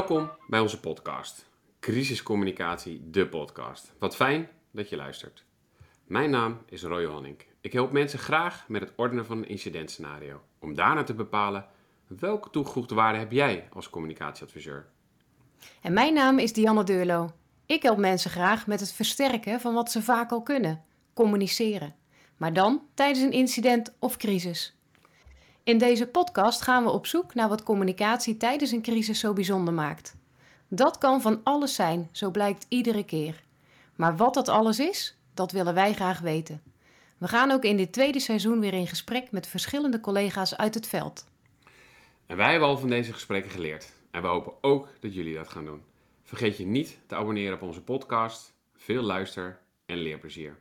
Welkom bij onze podcast. Crisiscommunicatie, de podcast. Wat fijn dat je luistert. Mijn naam is Roy Honink. Ik help mensen graag met het ordenen van een incidentscenario. Om daarna te bepalen welke toegevoegde waarde heb jij als communicatieadviseur. En mijn naam is Dianne Deurlo. Ik help mensen graag met het versterken van wat ze vaak al kunnen: communiceren. Maar dan tijdens een incident of crisis. In deze podcast gaan we op zoek naar wat communicatie tijdens een crisis zo bijzonder maakt. Dat kan van alles zijn, zo blijkt iedere keer. Maar wat dat alles is, dat willen wij graag weten. We gaan ook in dit tweede seizoen weer in gesprek met verschillende collega's uit het veld. En wij hebben al van deze gesprekken geleerd. En we hopen ook dat jullie dat gaan doen. Vergeet je niet te abonneren op onze podcast. Veel luister- en leerplezier.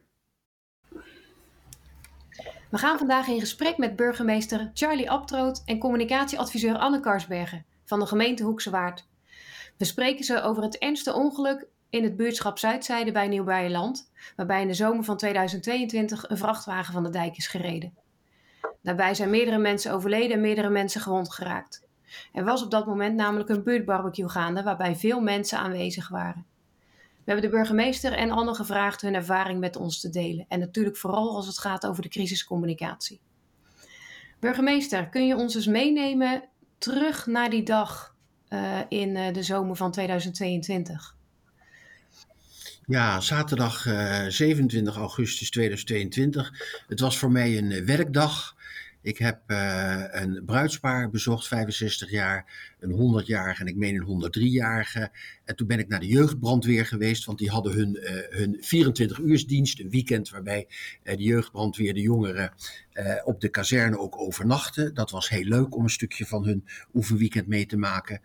We gaan vandaag in gesprek met burgemeester Charlie Abtroot en communicatieadviseur Anne Karsbergen van de gemeente Hoekse Waard. We spreken ze over het ernstige ongeluk in het buurtschap Zuidzijde bij Nieuw-Beierland, waarbij in de zomer van 2022 een vrachtwagen van de dijk is gereden. Daarbij zijn meerdere mensen overleden en meerdere mensen gewond geraakt. Er was op dat moment namelijk een buurtbarbecue gaande waarbij veel mensen aanwezig waren. We hebben de burgemeester en Anne gevraagd hun ervaring met ons te delen. En natuurlijk vooral als het gaat over de crisiscommunicatie. Burgemeester, kun je ons eens meenemen terug naar die dag uh, in uh, de zomer van 2022? Ja, zaterdag uh, 27 augustus 2022. Het was voor mij een werkdag. Ik heb een bruidspaar bezocht, 65 jaar, een 100-jarige en ik meen een 103-jarige. En toen ben ik naar de jeugdbrandweer geweest, want die hadden hun, uh, hun 24-uursdienst, een weekend waarbij uh, de jeugdbrandweer de jongeren op de kazerne ook overnachten. Dat was heel leuk om een stukje van hun oefenweekend mee te maken.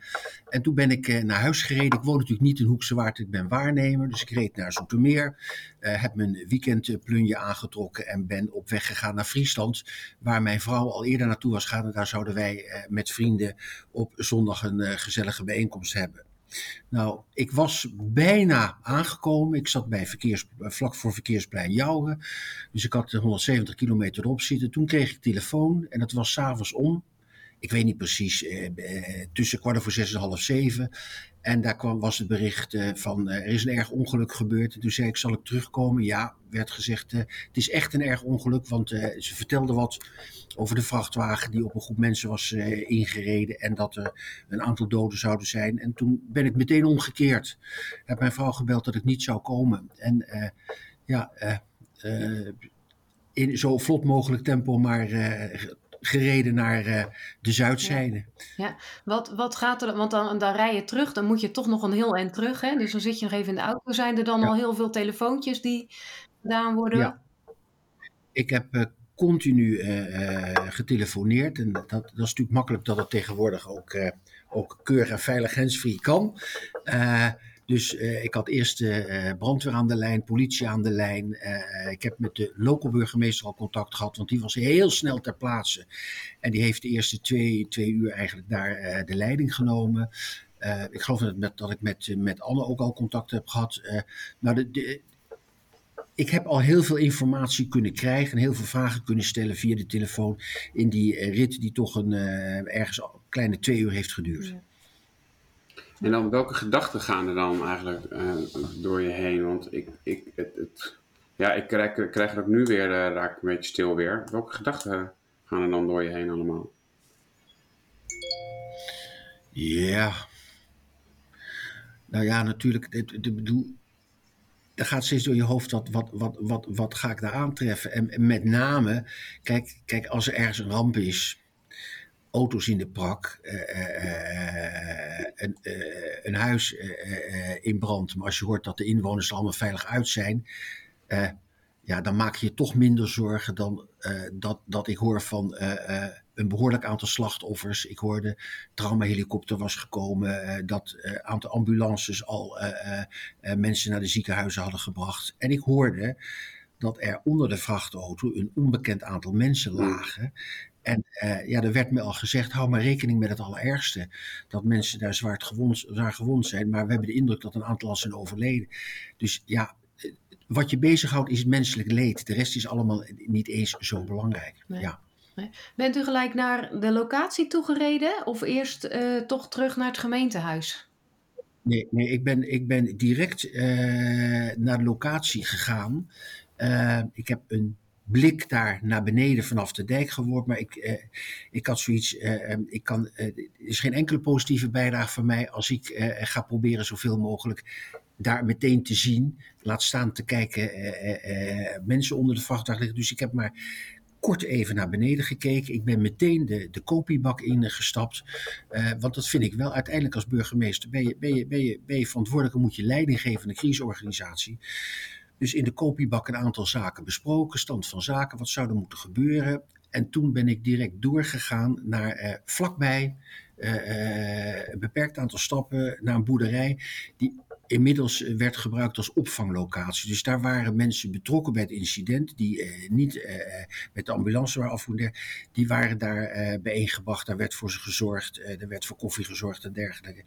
En toen ben ik naar huis gereden. Ik woon natuurlijk niet in Hoekse Waard, ik ben waarnemer, dus ik reed naar Zoetermeer. heb mijn weekendplunje aangetrokken en ben op weg gegaan naar Friesland, waar mijn vrouw al eerder naartoe was gegaan. En daar zouden wij met vrienden op zondag een uh, gezellige bijeenkomst hebben. Nou, ik was bijna aangekomen. Ik zat bij verkeers, vlak voor verkeersplein Jouwen. Dus ik had 170 kilometer erop zitten. Toen kreeg ik telefoon en het was s'avonds om. Ik weet niet precies, eh, eh, tussen kwart over zes en half zeven. En daar kwam, was het bericht uh, van er is een erg ongeluk gebeurd. En toen zei ik, zal ik terugkomen? Ja, werd gezegd, het is echt een erg ongeluk. Want ze vertelde wat over de vrachtwagen die op een groep mensen was ingereden en dat er een aantal doden zouden zijn. En toen ben ik meteen omgekeerd. Heb mijn vrouw gebeld dat ik niet zou komen. En ja, in zo vlot mogelijk tempo maar gereden naar de zuidzijde. Ja. ja, wat, wat gaat er, want dan, dan rij je terug, dan moet je toch nog een heel eind terug. Hè? Dus dan zit je nog even in de auto. Zijn er dan ja. al heel veel telefoontjes die gedaan worden? Ja. Ik heb continu uh, getelefoneerd. En dat, dat is natuurlijk makkelijk dat het tegenwoordig ook, ook keurig en veilig handsfree kan. Dus ik had eerst brandweer aan de lijn, politie aan de lijn. ik heb met de lokale burgemeester al contact gehad, want die was heel snel ter plaatse. En die heeft de eerste twee, twee uur eigenlijk daar de leiding genomen. ik geloof dat, met, dat ik met, met Anne ook al contact heb gehad. maar de, ik heb al heel veel informatie kunnen krijgen en heel veel vragen kunnen stellen via de telefoon in die rit die toch een ergens een kleine twee uur heeft geduurd. En dan welke gedachten gaan er dan eigenlijk uh, door je heen? Want ik, ik, het, het, ja, ik krijg, krijg er ook nu weer, uh, raak een beetje stil weer. Welke gedachten gaan er dan door je heen allemaal? Ja. Nou ja, natuurlijk. Ik bedoel, dan gaat steeds door je hoofd wat, wat, wat, wat, wat ga ik daar aantreffen? En, en met name, kijk, kijk, als er ergens een ramp is, auto's in de prak, uh, uh, een, een, huis in brand, maar als je hoort dat de inwoners er allemaal veilig uit zijn, ja, dan maak je je toch minder zorgen dan dat, dat ik hoor van een behoorlijk aantal slachtoffers. Ik hoorde traumahelikopter was gekomen, dat een uh, aantal ambulances al uh, mensen naar de ziekenhuizen hadden gebracht. En ik hoorde dat er onder de vrachtauto een onbekend aantal mensen lagen. En ja, er werd me al gezegd, hou maar rekening met het allerergste. Dat mensen daar zwaar gewond, zwaar gewond zijn. Maar we hebben de indruk dat een aantal al zijn overleden. Dus ja, wat je bezighoudt is menselijk leed. De rest is allemaal niet eens zo belangrijk. Nee. Ja. Bent u gelijk naar de locatie toegereden of eerst uh, toch terug naar het gemeentehuis? Nee, nee ik, ben, ik ben direct naar de locatie gegaan. ik heb een blik daar naar beneden vanaf de dijk geworden. Maar ik, eh, ik had zoiets, eh, ehm, ik kan, uh, er is geen enkele positieve bijdrage van mij als ik ga proberen zoveel mogelijk daar meteen te zien. Laat staan te kijken, mensen onder de vrachtwagen liggen. Dus ik heb maar kort even naar beneden gekeken. Ik ben meteen de, de kopiebak ingestapt. want dat vind ik wel. Uiteindelijk als burgemeester ben je, ben je, ben je, ben je verantwoordelijk en moet je leiding geven aan de crisisorganisatie. Dus in de kopiebak een aantal zaken besproken, stand van zaken, wat zou er moeten gebeuren. En toen ben ik direct doorgegaan naar eh, vlakbij uh, een beperkt aantal stappen naar een boerderij die inmiddels werd gebruikt als opvanglocatie. Dus daar waren mensen betrokken bij het incident, die eh, niet eh, met de ambulance waren afgevoerd. Die waren daar eh, bijeengebracht, daar werd voor ze gezorgd, er werd voor koffie gezorgd en dergelijke.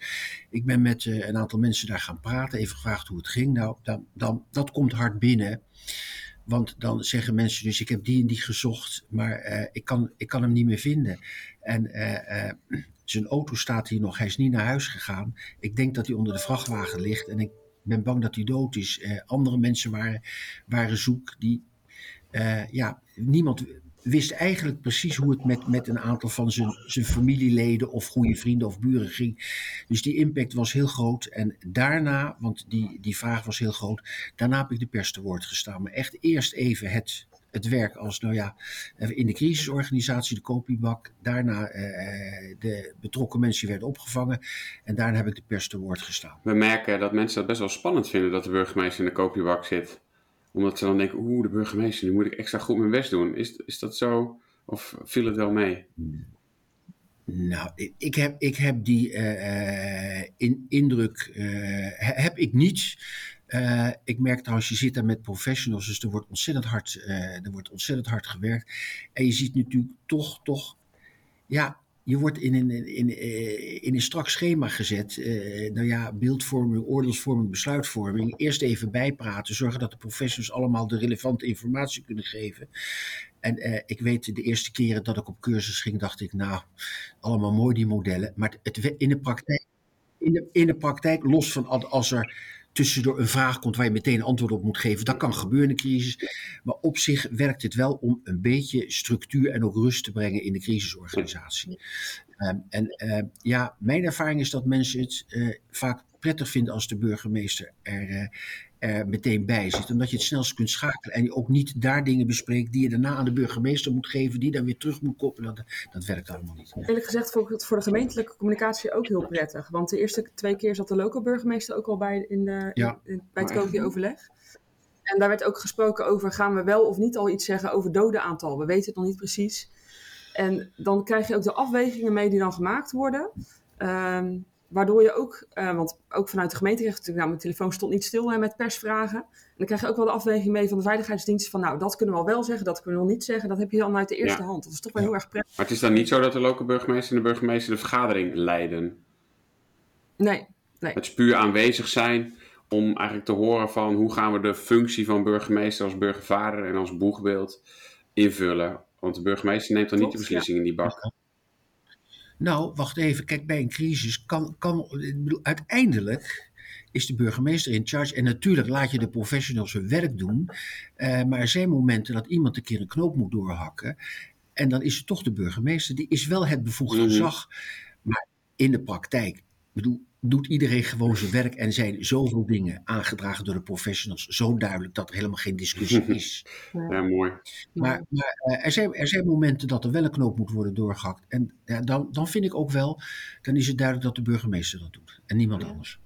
Ik ben met een aantal mensen daar gaan praten, even gevraagd hoe het ging. Nou, dan, dan, dat komt hard binnen. Want dan zeggen mensen dus, ik heb die en die gezocht, maar ik, kan, ik kan hem niet meer vinden. En zijn auto staat hier nog. Hij is niet naar huis gegaan. Ik denk dat hij onder de vrachtwagen ligt. En ik ben bang dat hij dood is. Uh, andere mensen waren, waren zoek. Die, uh, ja, niemand wist eigenlijk precies hoe het met, met een aantal van zijn, zijn familieleden of goede vrienden of buren ging. Dus die impact was heel groot. En daarna, want die, die vraag was heel groot, daarna heb ik de pers te woord gestaan. Maar echt eerst even het het werk als, nou ja, in de crisisorganisatie, de kopiebak. Daarna uh, de betrokken mensen werden opgevangen. En daarna heb ik de pers te woord gestaan. We merken dat mensen dat best wel spannend vinden dat de burgemeester in de kopiebak zit. Omdat ze dan denken, oeh, de burgemeester, nu moet ik extra goed mijn best doen. Is, is dat zo? Of viel het wel mee? Nou, ik heb, ik heb die uh, in, indruk uh, heb ik niet. Uh, ik merk trouwens, je zit daar met professionals, dus er wordt ontzettend hard, uh, er wordt ontzettend hard gewerkt. En je ziet natuurlijk toch, toch, ja, je wordt in een, in, in, in een strak schema gezet. Nou ja, beeldvorming, oordeelsvorming, besluitvorming. Eerst even bijpraten, zorgen dat de professionals allemaal de relevante informatie kunnen geven. En ik weet, de eerste keren dat ik op cursus ging, dacht ik, nou, allemaal mooi die modellen. Maar het, in de praktijk, in de, in de praktijk, los van als er tussendoor een vraag komt waar je meteen antwoord op moet geven. Dat kan gebeuren in een crisis. Maar op zich werkt het wel om een beetje structuur en ook rust te brengen in de crisisorganisatie. Um, en uh, ja, mijn ervaring is dat mensen het uh, vaak prettig vinden als de burgemeester er, uh, er meteen bij zit. Omdat je het snelst kunt schakelen en je ook niet daar dingen bespreekt die je daarna aan de burgemeester moet geven, die dan weer terug moet koppelen. Dat, dat werkt allemaal niet. Eerlijk gezegd vond ik het voor de gemeentelijke communicatie ook heel prettig. Want de eerste twee keer zat de lokale burgemeester ook al bij, in de, ja. in, bij het COVID-overleg. En daar werd ook gesproken over, gaan we wel of niet al iets zeggen over dodenaantal? We weten het nog niet precies. En dan krijg je ook de afwegingen mee die dan gemaakt worden. Um, Waardoor je ook, uh, want ook vanuit de gemeente kreeg natuurlijk, nou, mijn telefoon stond niet stil hè, met persvragen. En dan krijg je ook wel de afweging mee van de veiligheidsdienst van, nou, dat kunnen we al wel zeggen, dat kunnen we nog niet zeggen. Dat heb je dan uit de eerste hand. Dat is toch wel heel erg prettig. Maar het is dan niet zo dat de lokale burgemeester en de burgemeester de vergadering leiden? Nee, nee. Het is puur aanwezig zijn om eigenlijk te horen van hoe gaan we de functie van burgemeester als burgervader en als boegbeeld invullen. Want de burgemeester neemt dan niet de beslissing in die bak. Nou, wacht even. Kijk, bij een crisis kan, kan bedoel, uiteindelijk is de burgemeester in charge. En natuurlijk laat je de professionals hun werk doen. Uh, maar er zijn momenten dat iemand een keer een knoop moet doorhakken. En dan is het toch de burgemeester. Die is wel het bevoegd mhm. gezag. Maar in de praktijk, bedoel, doet iedereen gewoon zijn werk en zijn zoveel dingen aangedragen door de professionals zo duidelijk dat er helemaal geen discussie is. Ja, mooi. Maar, maar uh, er, zijn, er zijn momenten dat er wel een knoop moet worden doorgehakt. En ja, dan, dan vind ik ook wel, dan is het duidelijk dat de burgemeester dat doet en niemand anders.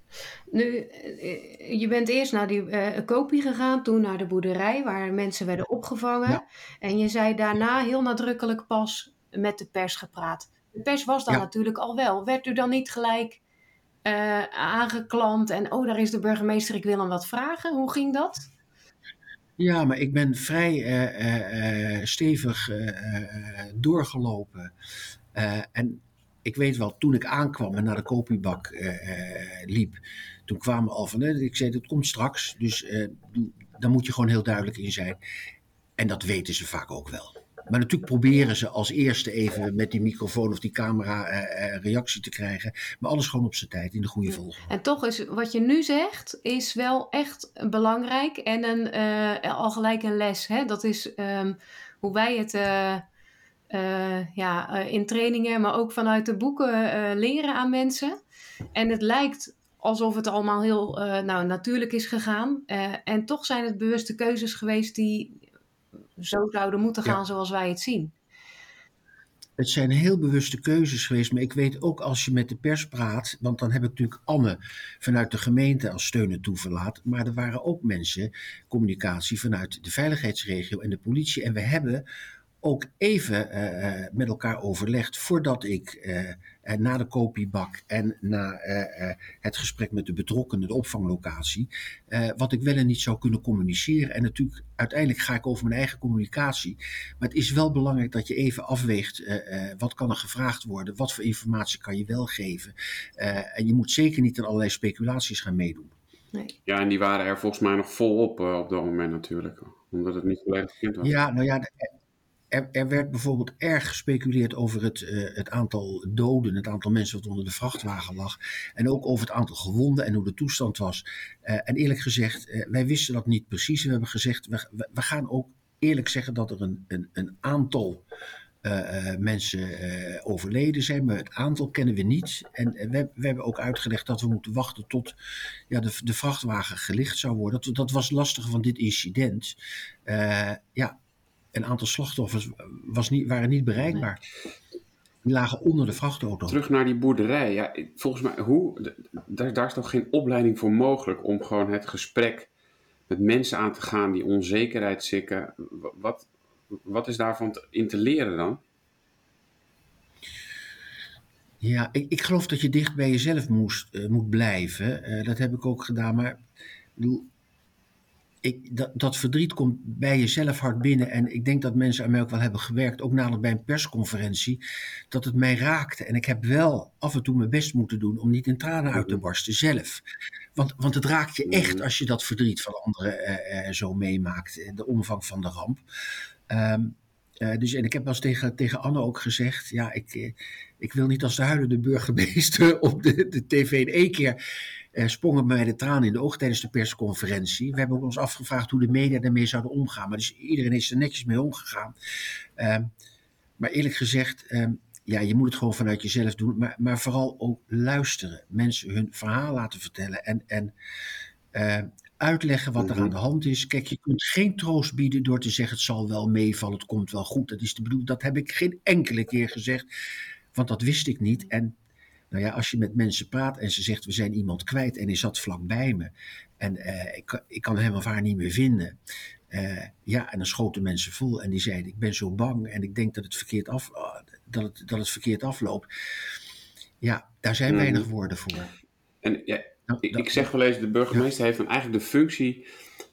Nu, eh, je bent eerst naar die uh, kopie gegaan, toen naar de boerderij waar mensen werden opgevangen. En je zei daarna heel nadrukkelijk pas met de pers gepraat. De pers was dan natuurlijk al wel. Werd u dan niet gelijk uh, en oh, daar is de burgemeester, ik wil hem wat vragen. Hoe ging dat? Ja, maar ik ben vrij uh, uh, stevig doorgelopen. en ik weet wel, toen ik aankwam en naar de kopiebak liep, toen kwamen al van, ik zei, dat komt straks. Dus daar moet je gewoon heel duidelijk in zijn. En dat weten ze vaak ook wel. Maar natuurlijk proberen ze als eerste even met die microfoon of die camera reactie te krijgen. Maar alles gewoon op zijn tijd, in de goede volgorde. En toch is wat je nu zegt, is wel echt belangrijk en een, al gelijk een les. Hè? Dat is ehm, hoe wij het ja, in trainingen, maar ook vanuit de boeken leren aan mensen. En het lijkt alsof het allemaal heel uh, nou, natuurlijk is gegaan. Uh, en toch zijn het bewuste keuzes geweest die zo zouden moeten gaan zoals wij het zien. Het zijn heel bewuste keuzes geweest, maar ik weet ook als je met de pers praat, want dan heb ik natuurlijk Anne vanuit de gemeente als steun toeverlaat, maar er waren ook mensen, communicatie vanuit de veiligheidsregio en de politie. En we hebben ook even uh, met elkaar overlegd voordat ik uh, na de kopiebak en na het gesprek met de betrokkenen, de opvanglocatie, wat ik wel en niet zou kunnen communiceren. En natuurlijk, uiteindelijk ga ik over mijn eigen communicatie. Maar het is wel belangrijk dat je even afweegt wat kan er gevraagd worden, wat voor informatie kan je wel geven. en je moet zeker niet aan allerlei speculaties gaan meedoen. Nee. Ja, en die waren er volgens mij nog volop op dat moment natuurlijk, omdat het niet volledig bekend was. Ja, nou ja, er, er, werd bijvoorbeeld erg gespeculeerd over het, uh, het, aantal doden, het aantal mensen wat onder de vrachtwagen lag. En ook over het aantal gewonden en hoe de toestand was. Uh, en eerlijk gezegd, uh, wij wisten dat niet precies. We hebben gezegd, we, we gaan ook eerlijk zeggen dat er een, een, een aantal mensen overleden zijn. Maar het aantal kennen we niet. En we, we, hebben ook uitgelegd dat we moeten wachten tot ja, de, de vrachtwagen gelicht zou worden. Dat, dat was lastig van dit incident. ja, een aantal slachtoffers was niet, waren niet bereikbaar. Die lagen onder de vrachtauto. Terug naar die boerderij. Ja, volgens mij, hoe, daar, daar is toch geen opleiding voor mogelijk om gewoon het gesprek met mensen aan te gaan die onzekerheid zikken. Wat, wat is daarvan in te leren dan? Ja, ik, ik geloof dat je dicht bij jezelf moest, uh, moet blijven. Uh, dat heb ik ook gedaan. Maar ik bedoel, ik, dat, dat, verdriet komt bij jezelf hard binnen. En ik denk dat mensen aan mij ook wel hebben gewerkt, ook nadat bij een persconferentie, dat het mij raakte. En ik heb wel af en toe mijn best moeten doen om niet in tranen uit te mhm. barsten zelf. Want, want het raakt je echt mhm. als je dat verdriet van anderen uh, uh, zo meemaakt, de omvang van de ramp. Um, uh, dus, en ik heb wel eens tegen, tegen Anne ook gezegd, ja, ik, ik wil niet als de huilende burgemeester op de, de tv in één keer uh, sprongen mij de tranen in de ogen tijdens de persconferentie. We hebben ons afgevraagd hoe de media daarmee zouden omgaan. Maar dus iedereen is er netjes mee omgegaan. Uh, maar eerlijk gezegd, uh, ja, je moet het gewoon vanuit jezelf doen. Maar, maar vooral ook luisteren. Mensen hun verhaal laten vertellen. En, en eh, uitleggen wat er aan mhm. de hand is. Kijk, je kunt geen troost bieden door te zeggen: het zal wel meevallen, het komt wel goed. Dat is de bedoeling. Dat heb ik geen enkele keer gezegd, want dat wist ik niet. En nou ja, als je met mensen praat en ze zegt we zijn iemand kwijt en hij zat vlak bij me en uh, ik, ik kan hem of haar niet meer vinden. Uh, ja, en dan schoten mensen vol en die zeiden ik ben zo bang en ik denk dat het verkeerd, af, uh, dat het, dat het verkeerd afloopt. Ja, daar zijn mhm. weinig woorden voor. En ja, nou, ik, ik, zeg wel eens, de burgemeester ja. heeft dan eigenlijk de functie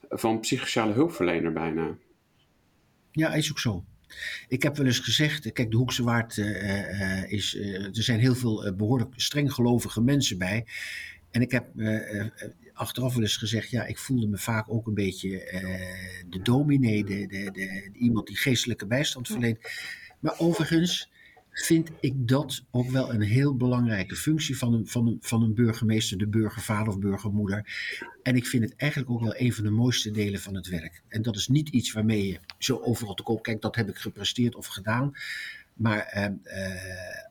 van psychosociale hulpverlener bijna. Ja, is ook zo. Ik heb wel eens gezegd, kijk, de Hoekse Waard uh, uh, is, uh, er zijn heel veel behoorlijk strenggelovige mensen bij. En ik heb achteraf wel eens gezegd, ja, ik voelde me vaak ook een beetje de dominee, de, de, de, iemand die geestelijke bijstand verleent. Maar overigens, vind ik dat ook wel een heel belangrijke functie van een, van een, van een burgemeester, de burgervader of burgermoeder. En ik vind het eigenlijk ook wel een van de mooiste delen van het werk. En dat is niet iets waarmee je zo overal te koop kijkt, dat heb ik gepresteerd of gedaan. Maar uh,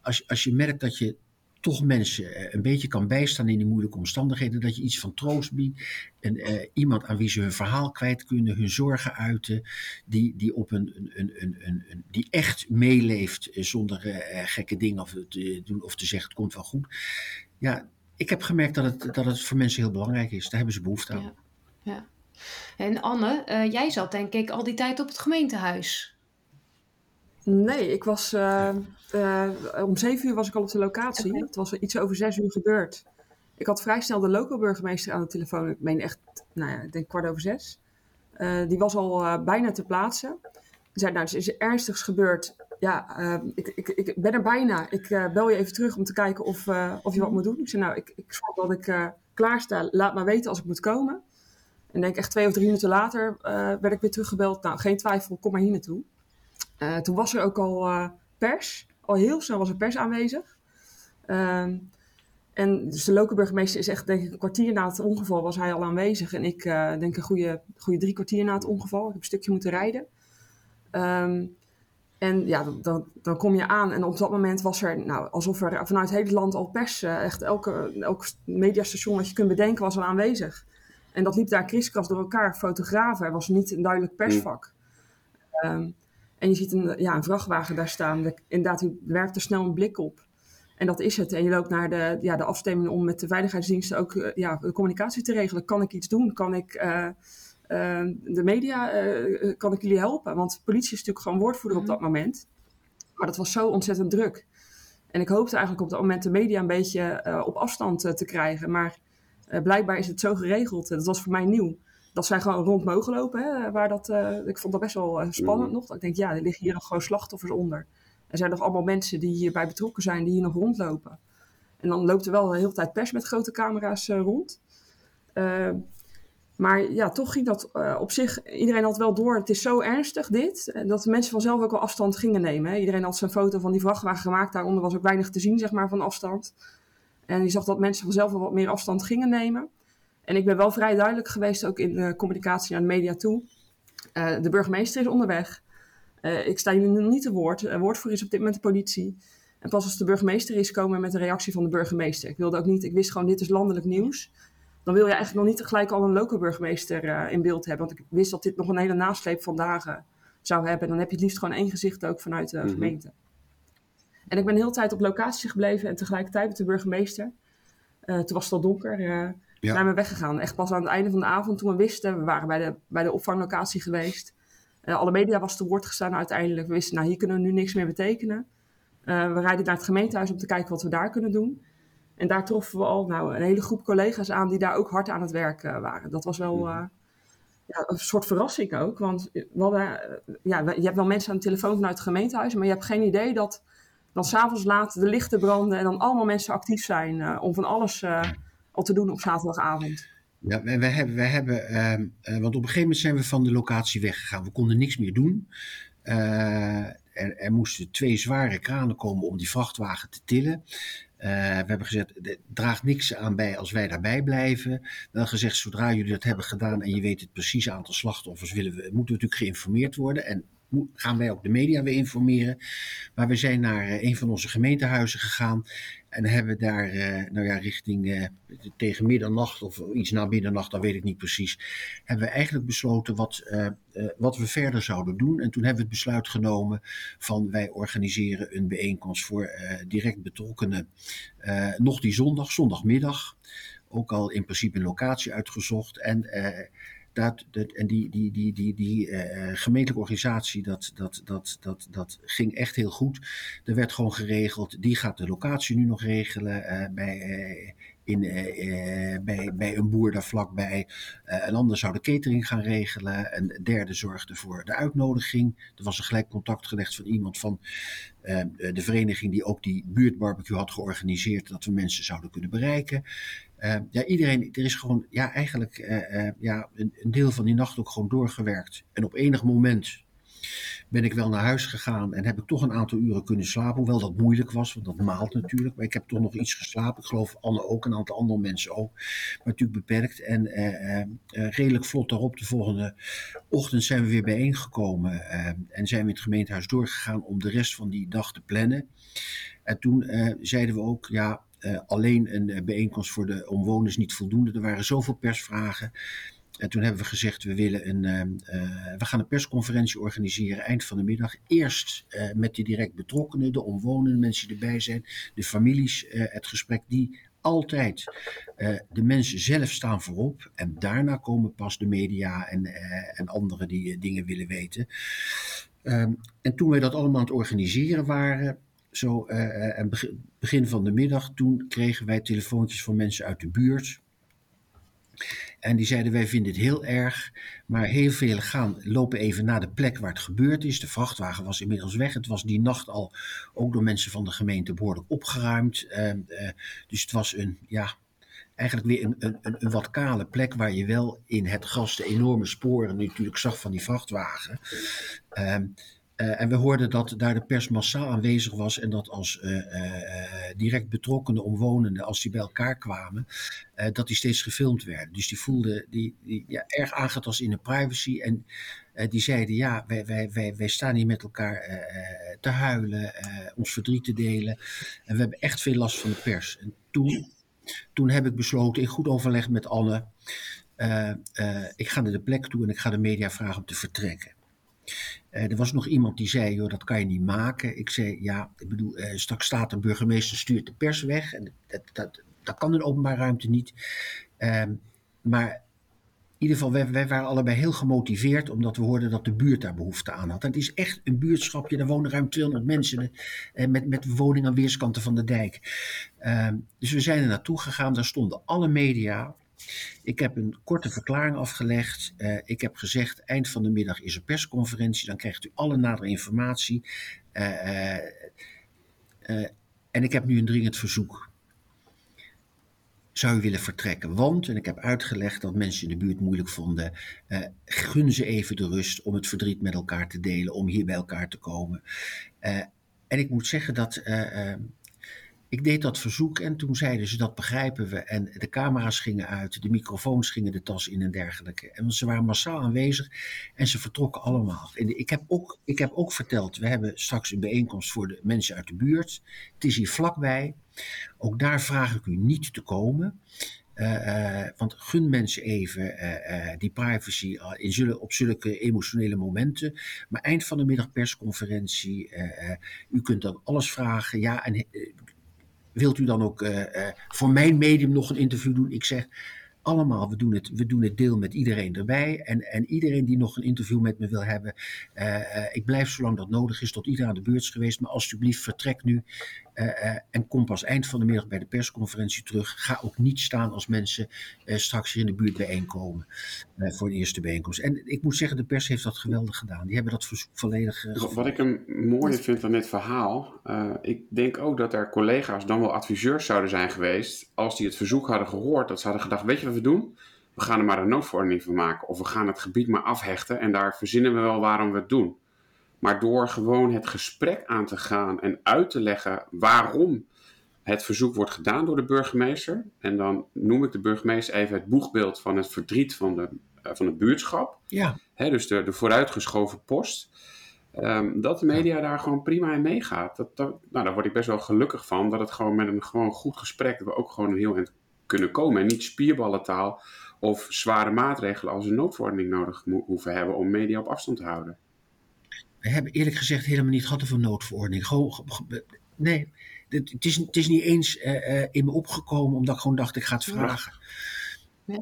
als, als je merkt dat je toch mensen eh, een beetje kan bijstaan in die moeilijke omstandigheden. Dat je iets van troost biedt. En uh, iemand aan wie ze hun verhaal kwijt kunnen, hun zorgen uiten. Die, die, op een, een, een, een, die echt meeleeft eh, zonder gekke dingen of te doen of te zeggen het komt wel goed. Ja, ik heb gemerkt dat het, dat het voor mensen heel belangrijk is. Daar hebben ze behoefte aan. Ja. En Anne, jij zat denk ik al die tijd op het gemeentehuis. Nee, ik was uh, uh, om zeven uur was ik al op de locatie. Okay. Het was iets over zes uur gebeurd. Ik had vrij snel de local burgemeester aan de telefoon. Ik meen echt, nou ja, ik denk kwart over zes. Uh, die was al bijna te plaatsen. Die zei, nou, er is ernstigs gebeurd. Ja, ik, ik, ik ben er bijna. Ik bel je even terug om te kijken of, of je wat moet doen. Ik zei, nou, ik, ik zorg dat ik klaar sta. Laat maar weten als ik moet komen. En denk echt twee of drie minuten later werd ik weer teruggebeld. Nou, geen twijfel, kom maar hier naartoe. Toen was er ook al pers. Al heel snel was er pers aanwezig. Ehm, en dus de lokale burgemeester is echt, denk ik, een kwartier na het ongeval was hij al aanwezig. En ik denk een goede, goede drie kwartier na het ongeval. Ik heb een stukje moeten rijden. Ehm, en ja, dan, dan kom je aan en op dat moment was er, nou, alsof er vanuit het hele land al pers, echt elke, elk mediastation wat je kunt bedenken was al aanwezig. En dat liep daar kriskras door elkaar, fotografen, er was niet een duidelijk persvak. Um, en je ziet een, ja, een vrachtwagen daar staan, de, inderdaad, die werkt er snel een blik op. En dat is het. En je loopt naar de, ja, de afstemming om met de veiligheidsdiensten ook uh, ja, de communicatie te regelen. Kan ik iets doen? Kan ik... Uh, Ehm, de media, uh, kan ik jullie helpen? Want de politie is natuurlijk gewoon woordvoerder op mhm. dat moment. Maar dat was zo ontzettend druk. En ik hoopte eigenlijk op dat moment de media een beetje op afstand te krijgen. Maar blijkbaar is het zo geregeld. Dat was voor mij nieuw. Dat zij gewoon rond mogen lopen. Hè, waar dat, ik vond dat best wel spannend mhm. nog. Ik denk, ja, er liggen hier nog gewoon slachtoffers onder. Er zijn nog allemaal mensen die hierbij betrokken zijn, die hier nog rondlopen. En dan loopt er wel de hele tijd pers met grote camera's rond. Uh, maar ja, toch ging dat uh, op zich, iedereen had wel door, het is zo ernstig dit, eh, dat mensen vanzelf ook wel afstand gingen nemen. Hè. Iedereen had zijn foto van die vrachtwagen gemaakt, daaronder was ook weinig te zien, zeg maar, van afstand. En je zag dat mensen vanzelf wel wat meer afstand gingen nemen. En ik ben wel vrij duidelijk geweest, ook in de communicatie naar de media toe. Uh, de burgemeester is onderweg. Uh, ik sta jullie niet te woord. Uh, woordvoerder is op dit moment de politie. En pas als de burgemeester is, komen met de reactie van de burgemeester. Ik wilde ook niet, ik wist gewoon, dit is landelijk nieuws dan wil je eigenlijk nog niet gelijk al een lokale burgemeester in beeld hebben. Want ik wist dat dit nog een hele nasleep van dagen zou hebben. En dan heb je het liefst gewoon één gezicht ook vanuit de mhm. gemeente. En ik ben de hele tijd op locatie gebleven en tegelijkertijd met de burgemeester. Toen was het al donker. Ja. zijn we weggegaan. Echt pas aan het einde van de avond toen we wisten. We waren bij de, bij de opvanglocatie geweest. alle media was te woord gestaan uiteindelijk. We wisten, nou hier kunnen we nu niks meer betekenen. we rijden naar het gemeentehuis om te kijken wat we daar kunnen doen. En daar troffen we al nou, een hele groep collega's aan die daar ook hard aan het werk uh, waren. Dat was wel uh, ja, een soort verrassing ook. Want hadden, ja, je hebt wel mensen aan de telefoon vanuit het gemeentehuis, maar je hebt geen idee dat dan s'avonds laat de lichten branden en dan allemaal mensen actief zijn om van alles te doen op zaterdagavond. Ja, wij hebben, wij hebben ehm, want op een gegeven moment zijn we van de locatie weggegaan. We konden niks meer doen. Er, er, moesten twee zware kranen komen om die vrachtwagen te tillen. Uh, we hebben gezegd, draagt niks aan bij als wij daarbij blijven. Dan gezegd, zodra jullie dat hebben gedaan en je weet het precieze aantal slachtoffers, willen we, moeten we natuurlijk geïnformeerd worden. En gaan wij ook de media weer informeren. Maar we zijn naar uh, een van onze gemeentehuizen gegaan. En hebben daar, uh, nou ja, richting tegen middernacht of iets na middernacht, dat weet ik niet precies. Hebben we eigenlijk besloten wat, wat we verder zouden doen. En toen hebben we het besluit genomen van wij organiseren een bijeenkomst voor direct betrokkenen. nog die zondag, zondagmiddag. Ook al in principe een locatie uitgezocht. En dat, dat, en die, die, die, die, die uh, gemeentelijke organisatie, dat, dat, dat, dat, dat ging echt heel goed. Er werd gewoon geregeld, die gaat de locatie nu nog regelen uh, bij, in, bij, bij een boer daar vlakbij. een ander zou de catering gaan regelen. Een derde zorgde voor de uitnodiging. Er was een gelijk contact gelegd van iemand van de vereniging die ook die buurtbarbecue had georganiseerd, dat we mensen zouden kunnen bereiken. Uh, ja, iedereen, er is gewoon, ja, eigenlijk uh, uh, ja, een, deel van die nacht ook gewoon doorgewerkt. En op enig moment ben ik wel naar huis gegaan en heb ik toch een aantal uren kunnen slapen. Hoewel dat moeilijk was, want dat maalt natuurlijk. Maar ik heb toch nog iets geslapen. Ik geloof Anne ook, een aantal andere mensen ook. Maar natuurlijk beperkt. En redelijk vlot daarop, de volgende ochtend zijn we weer bijeengekomen. en zijn we het gemeentehuis doorgegaan om de rest van die dag te plannen. En toen zeiden we ook, ja, uh, alleen een eh, bijeenkomst voor de omwoners niet voldoende. Er waren zoveel persvragen. En toen hebben we gezegd, we, willen een, uh, we gaan een persconferentie organiseren eind van de middag. Eerst met de direct betrokkenen, de omwonenden, mensen die erbij zijn, de families, het gesprek die altijd de mensen zelf staan voorop. En daarna komen pas de media en, en anderen die dingen willen weten. Um, en toen wij dat allemaal aan het organiseren waren, zo uh, begin van de middag, toen kregen wij telefoontjes van mensen uit de buurt. En die zeiden: Wij vinden het heel erg, maar heel veel gaan lopen even naar de plek waar het gebeurd is. De vrachtwagen was inmiddels weg. Het was die nacht al ook door mensen van de gemeente behoorlijk opgeruimd. Uh, uh, dus het was een, ja, eigenlijk weer een, een, een, wat kale plek waar je wel in het gas de enorme sporen natuurlijk zag van die vrachtwagen. Uh, Uh, en we hoorden dat daar de pers massaal aanwezig was en dat als uh, direct betrokkenen, omwonenden, als die bij elkaar kwamen, dat die steeds gefilmd werden. Dus die voelden die, die ja, erg aangetast in de privacy en die zeiden ja, wij, wij, wij, wij staan hier met elkaar te huilen, ons verdriet te delen en we hebben echt veel last van de pers. En toen, toen heb ik besloten, in goed overleg met Anne, ik ga naar de plek toe en ik ga de media vragen om te vertrekken. Uh, er was nog iemand die zei, joh, dat kan je niet maken. Ik zei, ja, ik bedoel, uh, straks staat de burgemeester, stuurt de pers weg. En dat, dat, dat kan in openbare ruimte niet. Uh, maar in ieder geval, wij, wij, waren allebei heel gemotiveerd, omdat we hoorden dat de buurt daar behoefte aan had. Het is echt een buurtschapje, daar wonen ruim 200 mensen uh, met, met woningen aan weerskanten van de dijk. Ehm, dus we zijn er naartoe gegaan, daar stonden alle media. Ik heb een korte verklaring afgelegd. Uh, ik heb gezegd, eind van de middag is er persconferentie. Dan krijgt u alle nadere informatie. Uh, uh, en ik heb nu een dringend verzoek. Zou u willen vertrekken? Want, en ik heb uitgelegd dat mensen in de buurt moeilijk vonden, gun ze even de rust om het verdriet met elkaar te delen, om hier bij elkaar te komen. en ik moet zeggen dat ik deed dat verzoek en toen zeiden ze dat begrijpen we. En de camera's gingen uit, de microfoons gingen de tas in en dergelijke. En ze waren massaal aanwezig en ze vertrokken allemaal. Ik heb ook, ik heb ook verteld, we hebben straks een bijeenkomst voor de mensen uit de buurt. Het is hier vlakbij. Ook daar vraag ik u niet te komen. Uh, uh, want gun mensen even uh, die privacy in zullen, op zulke emotionele momenten. Maar eind van de middag persconferentie. u kunt dan alles vragen. Ja, en wilt u dan ook uh, uh, voor mijn medium nog een interview doen? Ik zeg, allemaal, we doen het, we doen het deel met iedereen erbij. En, en iedereen die nog een interview met me wil hebben, uh, ik blijf zolang dat nodig is tot iedereen aan de beurt is geweest. Maar alsjeblieft, vertrek nu en kom pas eind van de middag bij de persconferentie terug. Ga ook niet staan als mensen straks hier in de buurt bijeenkomen voor de eerste bijeenkomst. En ik moet zeggen, de pers heeft dat geweldig gedaan. Die hebben dat verzoek volledig Wat ik een mooie vind aan dit verhaal, ik denk ook dat er collega's, dan wel adviseurs zouden zijn geweest, als die het verzoek hadden gehoord, dat ze hadden gedacht, weet je wat we doen? We gaan er maar een noodverordening van maken. Of we gaan het gebied maar afhechten en daar verzinnen we wel waarom we het doen. Maar door gewoon het gesprek aan te gaan en uit te leggen waarom het verzoek wordt gedaan door de burgemeester. En dan noem ik de burgemeester even het boegbeeld van het verdriet van de, uh, van het buurtschap. Ja. Hè, dus de, de vooruitgeschoven post. Um, dat de media daar gewoon prima in meegaat. Dat, dat, nou, daar word ik best wel gelukkig van. Dat het gewoon met een gewoon goed gesprek, we ook gewoon een heel eind kunnen komen. En niet spierballentaal of zware maatregelen als een noodverordening nodig hoeven hebben om media op afstand te houden. We hebben eerlijk gezegd helemaal niet gehad over een noodverordening. Gewoon, nee, het is, het is niet eens uh, uh, in me opgekomen omdat ik gewoon dacht ik ga het vragen. Ja.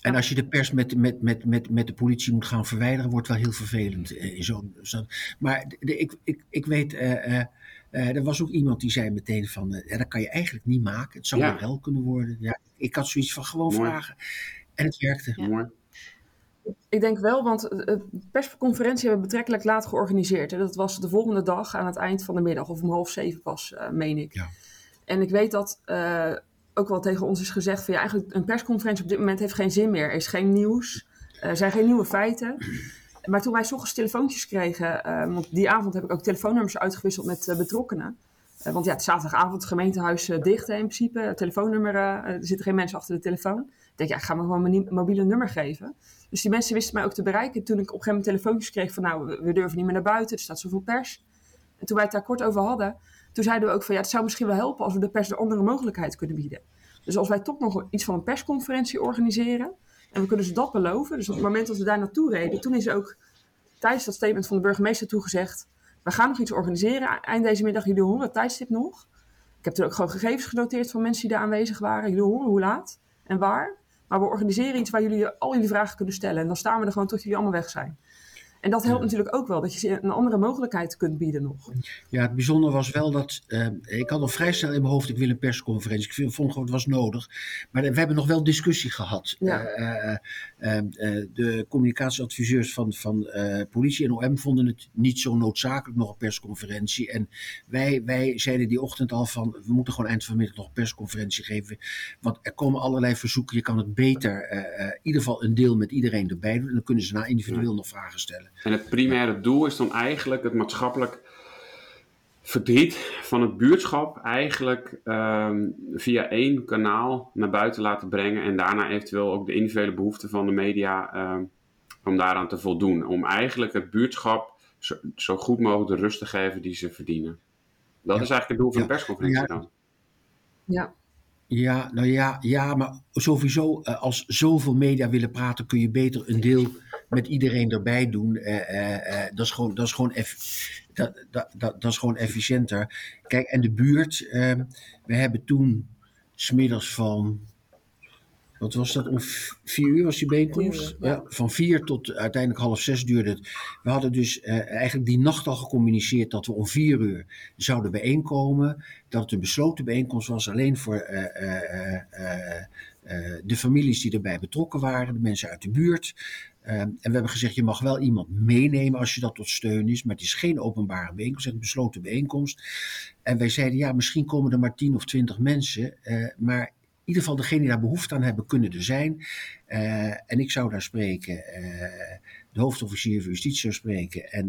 En als je de pers met, met, met, met, met de politie moet gaan verwijderen, wordt wel heel vervelend. In zo, zo. Maar de, ik, ik, ik weet, uh, er was ook iemand die zei meteen van, ja, dat kan je eigenlijk niet maken. Het zou ja. wel kunnen worden. Ja, ik had zoiets van gewoon Mooi. vragen. En het werkte. Ja. Mooi. Ik denk wel, want de persconferentie hebben we betrekkelijk laat georganiseerd. Dat was de volgende dag aan het eind van de middag, of om half zeven pas, uh, meen ik. Ja. En ik weet dat uh, ook wel tegen ons is gezegd van ja, eigenlijk een persconferentie op dit moment heeft geen zin meer. Er is geen nieuws, er zijn geen nieuwe feiten. Maar toen wij s ochtends telefoontjes kregen, uh, want die avond heb ik ook telefoonnummers uitgewisseld met betrokkenen. want ja, het zaterdagavond het gemeentehuis dicht in principe. Telefoonnummer, er zitten geen mensen achter de telefoon. Denk, ja, ik ga me gewoon mijn mobiele nummer geven. Dus die mensen wisten mij ook te bereiken. Toen ik op een gegeven moment telefoontjes kreeg van, nou, we, durven niet meer naar buiten, er staat zoveel pers. En toen wij het daar kort over hadden, toen zeiden we ook van, ja, het zou misschien wel helpen als we de pers de andere mogelijkheid kunnen bieden. Dus als wij toch nog iets van een persconferentie organiseren, en we kunnen ze dat beloven, dus op het moment dat we daar naartoe reden, toen is ook tijdens dat statement van de burgemeester toegezegd, we gaan nog iets organiseren, eind deze middag, jullie horen het tijdstip nog. Ik heb er ook gewoon gegevens genoteerd van mensen die daar aanwezig waren. Jullie horen hoe laat en waar. Maar we organiseren iets waar jullie al jullie vragen kunnen stellen. En dan staan we er gewoon tot jullie allemaal weg zijn. En dat helpt ja. natuurlijk ook wel, dat je ze een andere mogelijkheid kunt bieden nog. Ja, het bijzondere was wel dat, uh, ik had al vrij snel in mijn hoofd, ik wil een persconferentie. Ik vond gewoon, het was nodig. Maar we hebben nog wel discussie gehad. Ja. Uh, uh, de communicatieadviseurs van, van politie en OM vonden het niet zo noodzakelijk nog een persconferentie. En wij, wij zeiden die ochtend al van, we moeten gewoon eind van de middag nog een persconferentie geven. Want er komen allerlei verzoeken, je kan het beter, in ieder geval een deel met iedereen erbij doen. En dan kunnen ze na individueel nog vragen stellen. En het primaire doel is dan eigenlijk het maatschappelijk verdriet van het buurtschap eigenlijk ehm, via één kanaal naar buiten laten brengen en daarna eventueel ook de individuele behoeften van de media ehm, om daaraan te voldoen. Om eigenlijk het buurtschap zo, zo, goed mogelijk de rust te geven die ze verdienen. Dat is eigenlijk het doel van de persconferentie dan. Ja. Ja, nou ja, ja, maar sowieso, eh, als zoveel media willen praten, kun je beter een deel met iedereen erbij doen. Uh, uh, dat is gewoon, dat is gewoon, dat, dat, dat, dat, is gewoon efficiënter. Kijk, en de buurt, ehm, we hebben toen smiddags van wat was dat? Om vier uur was die bijeenkomst? Ja. van vier tot uiteindelijk half zes duurde het. We hadden dus eigenlijk die nacht al gecommuniceerd dat we om vier uur zouden bijeenkomen. Dat het een besloten bijeenkomst was alleen voor de families die erbij betrokken waren, de mensen uit de buurt. en we hebben gezegd, je mag wel iemand meenemen als je dat tot steun is, maar het is geen openbare bijeenkomst, het is een besloten bijeenkomst. En wij zeiden, ja, misschien komen er maar tien of twintig mensen, maar in ieder geval degene die daar behoefte aan hebben, kunnen er zijn. En ik zou daar spreken, de hoofdofficier van justitie zou spreken en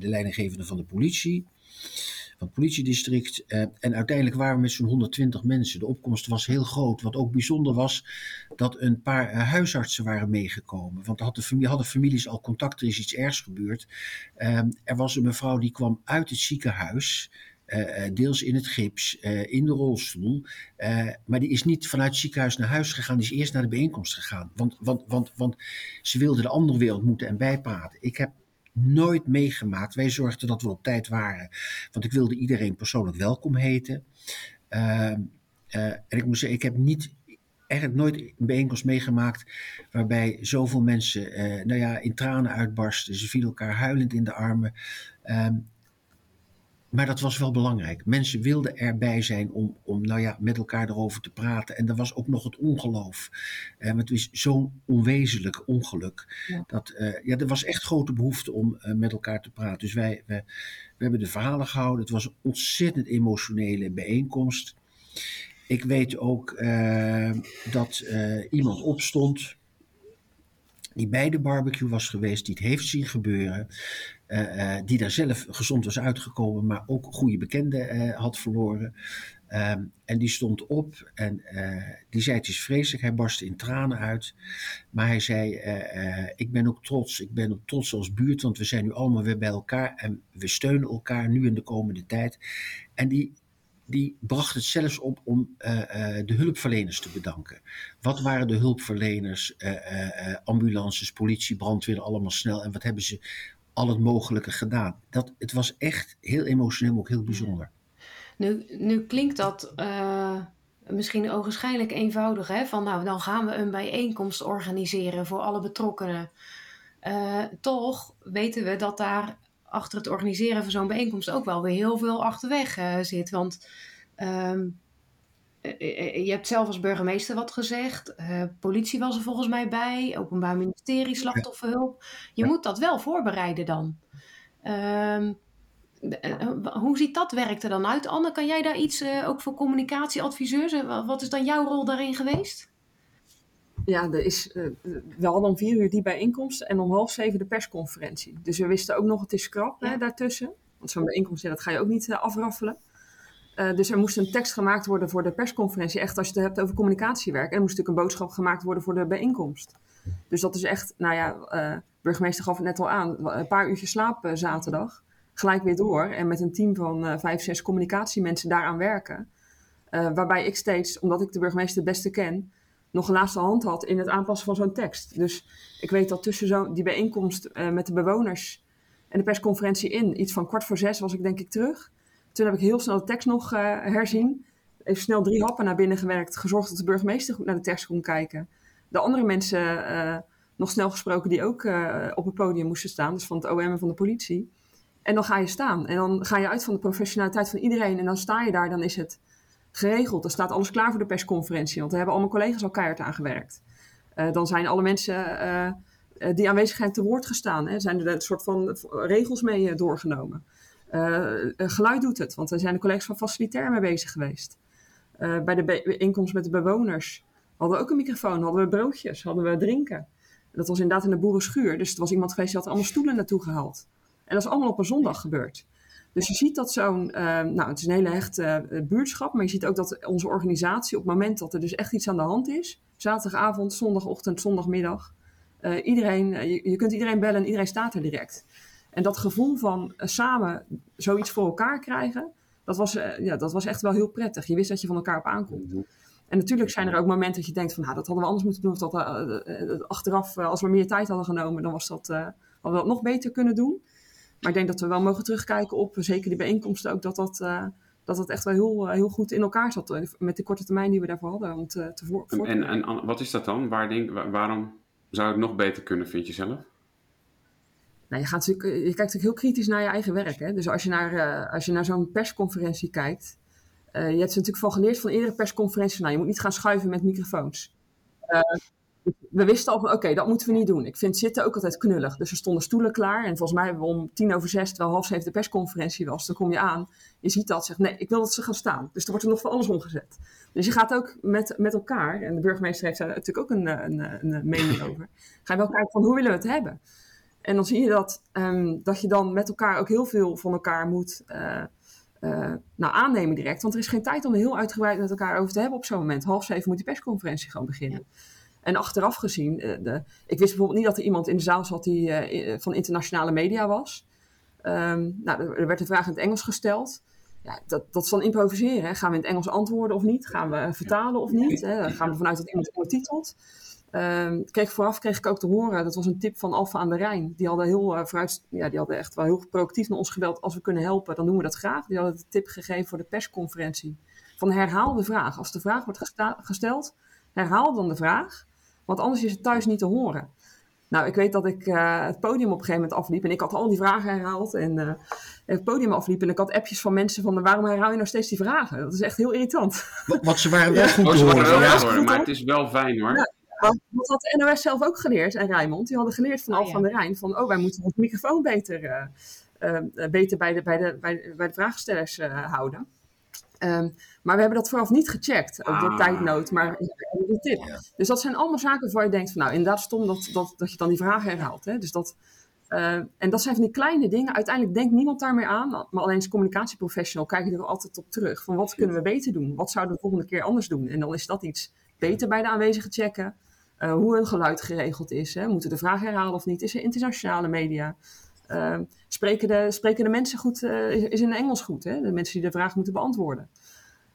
de leidinggevende van de politie, van het politiedistrict. en uiteindelijk waren we met zo'n 120 mensen. De opkomst was heel groot. Wat ook bijzonder was, dat een paar huisartsen waren meegekomen. Want hadden, familie, hadden families al contact, er is iets ergs gebeurd. er was een mevrouw die kwam uit het ziekenhuis. Uh, deels in het gips, in de rolstoel. Maar die is niet vanuit het ziekenhuis naar huis gegaan, die is eerst naar de bijeenkomst gegaan. Want, want, want, want ze wilde de anderen weer ontmoeten en bijpraten. Ik heb nooit meegemaakt. Wij zorgden dat we op tijd waren, want ik wilde iedereen persoonlijk welkom heten. Ehm, en ik moet zeggen, ik heb niet eigenlijk nooit een bijeenkomst meegemaakt waarbij zoveel mensen nou ja, in tranen uitbarsten. Ze vielen elkaar huilend in de armen. Ehm, maar dat was wel belangrijk. Mensen wilden erbij zijn om, om nou ja, met elkaar erover te praten. En er was ook nog het ongeloof. Uh, het is zo'n onwezenlijk ongeluk. Ja. Dat, uh, ja, er was echt grote behoefte om uh, met elkaar te praten. Dus wij, we, we hebben de verhalen gehouden. Het was een ontzettend emotionele bijeenkomst. Ik weet ook dat iemand opstond die bij de barbecue was geweest, die het heeft zien gebeuren, uh, uh, die daar zelf gezond was uitgekomen, maar ook goede bekenden uh, had verloren. Um, en die stond op en die zei: Het is vreselijk. Hij barstte in tranen uit. Maar hij zei: Ik ben ook trots. Ik ben ook trots als buurt, want we zijn nu allemaal weer bij elkaar en we steunen elkaar nu in de komende tijd. En die, die bracht het zelfs op om de hulpverleners te bedanken. Wat waren de hulpverleners, ambulances, politie, brandweer, allemaal snel en wat hebben ze al het mogelijke gedaan? Dat, het was echt heel emotioneel, ook heel bijzonder. Nu, nu klinkt dat misschien ogenschijnlijk eenvoudig, hè? van nou dan gaan we een bijeenkomst organiseren voor alle betrokkenen. toch weten we dat daar achter het organiseren van zo'n bijeenkomst ook wel weer heel veel achterweg uh, zit. Want um, je hebt zelf als burgemeester wat gezegd. Uh, politie was er volgens mij bij. Openbaar ministerie, slachtofferhulp. Je moet dat wel voorbereiden dan. Um, hoe ziet dat werk er dan uit? Anne, kan jij daar iets, uh, ook voor communicatieadviseurs, wat is dan jouw rol daarin geweest? ja, er is, uh, we hadden om vier uur die bijeenkomst en om half zeven de persconferentie. Dus we wisten ook nog, het is krap ja. hè, daartussen. Want zo'n bijeenkomst, ja, dat ga je ook niet uh, afraffelen. Uh, dus er moest een tekst gemaakt worden voor de persconferentie. Echt als je het hebt over communicatiewerk. En er moest natuurlijk een boodschap gemaakt worden voor de bijeenkomst. Dus dat is echt, nou ja, burgemeester gaf het net al aan. Een paar uurtjes slaap zaterdag. Gelijk weer door. En met een team van vijf, zes communicatiemensen daaraan werken. waarbij ik steeds, omdat ik de burgemeester het beste ken nog een laatste hand had in het aanpassen van zo'n tekst. Dus ik weet dat tussen zo, die bijeenkomst uh, met de bewoners en de persconferentie in, iets van kwart voor zes was ik denk ik terug. Toen heb ik heel snel de tekst nog uh, herzien. Even snel drie happen naar binnen gewerkt. Gezorgd dat de burgemeester goed naar de tekst kon kijken. De andere mensen uh, nog snel gesproken die ook op het podium moesten staan. Dus van het OM en van de politie. En dan ga je staan. En dan ga je uit van de professionaliteit van iedereen. En dan sta je daar. Dan is het geregeld. Dan staat alles klaar voor de persconferentie, want daar hebben al mijn collega's al keihard aan gewerkt. Dan zijn alle mensen uh, die aanwezig zijn te woord gestaan. Hè. Zijn er een soort van regels mee doorgenomen. Geluid doet het, want er zijn de collega's van facilitair mee bezig geweest. bij de bijeenkomst met de bewoners hadden we ook een microfoon, hadden we broodjes, hadden we drinken. Dat was inderdaad in de boerenschuur. Dus het was iemand geweest die had allemaal stoelen naartoe gehaald. En dat is allemaal op een zondag gebeurd. Dus je ziet dat zo'n, nou het is een hele hechte buurtschap, maar je ziet ook dat onze organisatie op het moment dat er dus echt iets aan de hand is, zaterdagavond, zondagochtend, zondagmiddag, iedereen, je, je, kunt iedereen bellen en iedereen staat er direct. En dat gevoel van samen zoiets voor elkaar krijgen, dat was, ja, dat was echt wel heel prettig. Je wist dat je van elkaar op aankomt. Mhm. En natuurlijk zijn er ook momenten dat je denkt van, nou, dat hadden we anders moeten doen. Of dat uh, achteraf, als we meer tijd hadden genomen, dan was dat, hadden we dat nog beter kunnen doen. Maar ik denk dat we wel mogen terugkijken op, zeker die bijeenkomsten ook, dat dat, dat, dat echt wel heel, heel goed in elkaar zat. Met de korte termijn die we daarvoor hadden. Om te, te voor, en, en, wat is dat dan? Waar denk, waarom zou het nog beter kunnen, vind je zelf? Nou, je, gaat je kijkt natuurlijk heel kritisch naar je eigen werk. Hè? Dus als je naar, je naar zo'n persconferentie kijkt, uh, je hebt ze natuurlijk van geleerd van eerdere persconferenties. Nou, je moet niet gaan schuiven met microfoons. We wisten al oké, dat moeten we niet doen. Ik vind zitten ook altijd knullig. Dus er stonden stoelen klaar. En volgens mij hebben we om tien over zes, terwijl half zeven de persconferentie was. Dan kom je aan, je ziet dat, zegt nee, ik wil dat ze gaan staan. Dus er wordt er nog van alles omgezet. Dus je gaat ook met, met elkaar, en de burgemeester heeft daar natuurlijk ook een, een, een mening over. Ga je wel kijken van, hoe willen we het hebben? En dan zie je dat, um, dat je dan met elkaar ook heel veel van elkaar moet... Uh, uh, nou, aannemen direct. Want er is geen tijd om er heel uitgebreid met elkaar over te hebben op zo'n moment. Half zeven moet die persconferentie gewoon beginnen. En achteraf gezien, uh, de, ik wist bijvoorbeeld niet dat er iemand in de zaal zat die van internationale media was. Um, nou, er werd de vraag in het Engels gesteld. Ja, dat, dat is dan improviseren. Hè. Gaan we in het Engels antwoorden of niet? Gaan we vertalen of niet? Hè? Gaan we vanuit dat iemand ondertitelt? Um, kreeg, vooraf kreeg ik ook te horen, dat was een tip van Alfa aan de Rijn. Die hadden, heel, uh, vooruit, ja, die hadden echt wel heel proactief naar ons gebeld. Als we kunnen helpen, dan doen we dat graag. Die hadden de tip gegeven voor de persconferentie. Van herhaal de vraag. Als de vraag wordt gesteld, herhaal dan de vraag. Want anders is het thuis niet te horen. Nou, ik weet dat ik uh, het podium op een gegeven moment afliep. En ik had al die vragen herhaald. En uh, het podium afliep. En ik had appjes van mensen van waarom herhaal je nou steeds die vragen? Dat is echt heel irritant. Want ze waren wel goed te horen. Ja, maar het is wel fijn hoor. Ja. Want dat had de NOS zelf ook geleerd en Rijmond. Die hadden geleerd van oh, Al van der Rijn van oh, wij moeten onze microfoon beter, uh, uh, beter bij, de, bij, de, bij, de, bij de vraagstellers houden. Um, maar we hebben dat vooraf niet gecheckt, ook door ah. tijdnood, maar de tip. Ja. Dus dat zijn allemaal zaken waar je denkt van nou, inderdaad stom dat, dat, dat je dan die vragen herhaalt. Hè? Dus dat, uh, en dat zijn van die kleine dingen. Uiteindelijk denkt niemand daar meer aan. Maar alleen als communicatieprofessional kijk je er altijd op terug. Van wat kunnen we beter doen? Wat zouden we de volgende keer anders doen? En dan is dat iets beter bij de aanwezigen checken. Uh, hoe een geluid geregeld is. Hè? Moeten de vraag herhalen of niet? Is er internationale media? Uh, spreken, de, spreken de mensen goed? Uh, is, is in Engels goed? Hè? De mensen die de vraag moeten beantwoorden.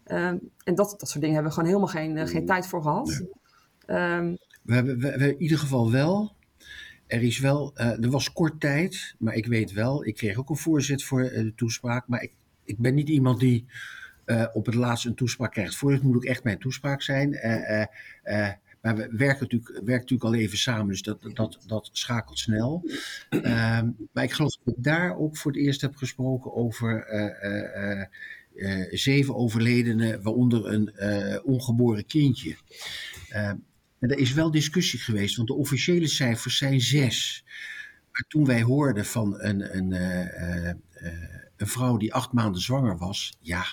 en dat, dat soort dingen hebben we gewoon helemaal geen, geen tijd voor gehad. Um, we, hebben, we, we, in ieder geval wel. Er is wel, er was kort tijd, maar ik weet wel, ik kreeg ook een voorzet voor de toespraak. Maar ik, ik ben niet iemand die op het laatst een toespraak krijgt. Voor het moet ook echt mijn toespraak zijn. Maar we werken natuurlijk, werken natuurlijk al even samen, dus dat, dat, dat schakelt snel. Um, maar ik geloof dat ik daar ook voor het eerst heb gesproken over uh, uh, uh, zeven overledenen, waaronder een ongeboren kindje. Ehm, er is wel discussie geweest, want de officiële cijfers zijn zes. Maar toen wij hoorden van een, een, een vrouw die acht maanden zwanger was, ja,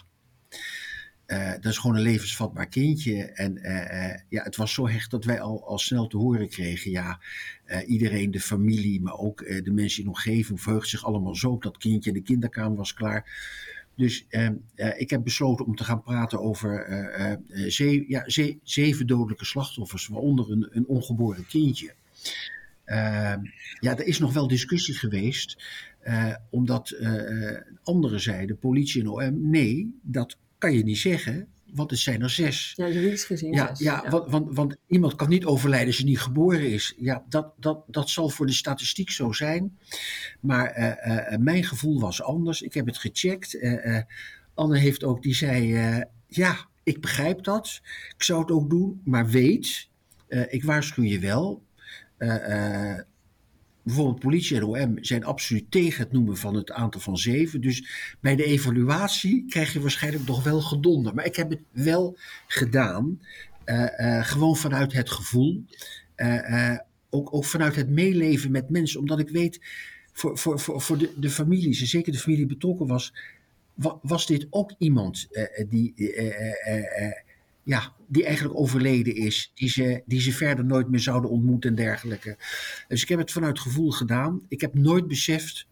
uh, dat is gewoon een levensvatbaar kindje. En uh, uh, ja, het was zo hecht dat wij al, al snel te horen kregen. Ja, iedereen, de familie, maar ook de mensen in de omgeving verheugt zich allemaal zo op dat kindje. De kinderkamer was klaar. Dus ik heb besloten om te gaan praten over ze ja, ze zeven dodelijke slachtoffers, waaronder een, een ongeboren kindje. ja, er is nog wel discussie geweest, omdat andere zeiden, politie en OM, nee, dat kan je niet zeggen, want het zijn er zes. Ja, juridisch gezien ja, zes. Ja, ja. Want, want, want, iemand kan niet overlijden als hij niet geboren is. Ja, dat, dat, dat zal voor de statistiek zo zijn. Maar uh, uh, mijn gevoel was anders. Ik heb het gecheckt. Uh, Anne heeft ook, die zei, ja, ik begrijp dat. Ik zou het ook doen, maar weet, ik waarschuw je wel bijvoorbeeld politie en OM zijn absoluut tegen het noemen van het aantal van zeven. Dus bij de evaluatie krijg je waarschijnlijk nog wel gedonder. Maar ik heb het wel gedaan, uh, uh, gewoon vanuit het gevoel. Uh, ook, ook vanuit het meeleven met mensen, omdat ik weet, voor, voor, voor, voor de, de families, zeker de familie betrokken was, was dit ook iemand die ja, die eigenlijk overleden is, die ze, die ze verder nooit meer zouden ontmoeten en dergelijke. Dus ik heb het vanuit gevoel gedaan. Ik heb nooit beseft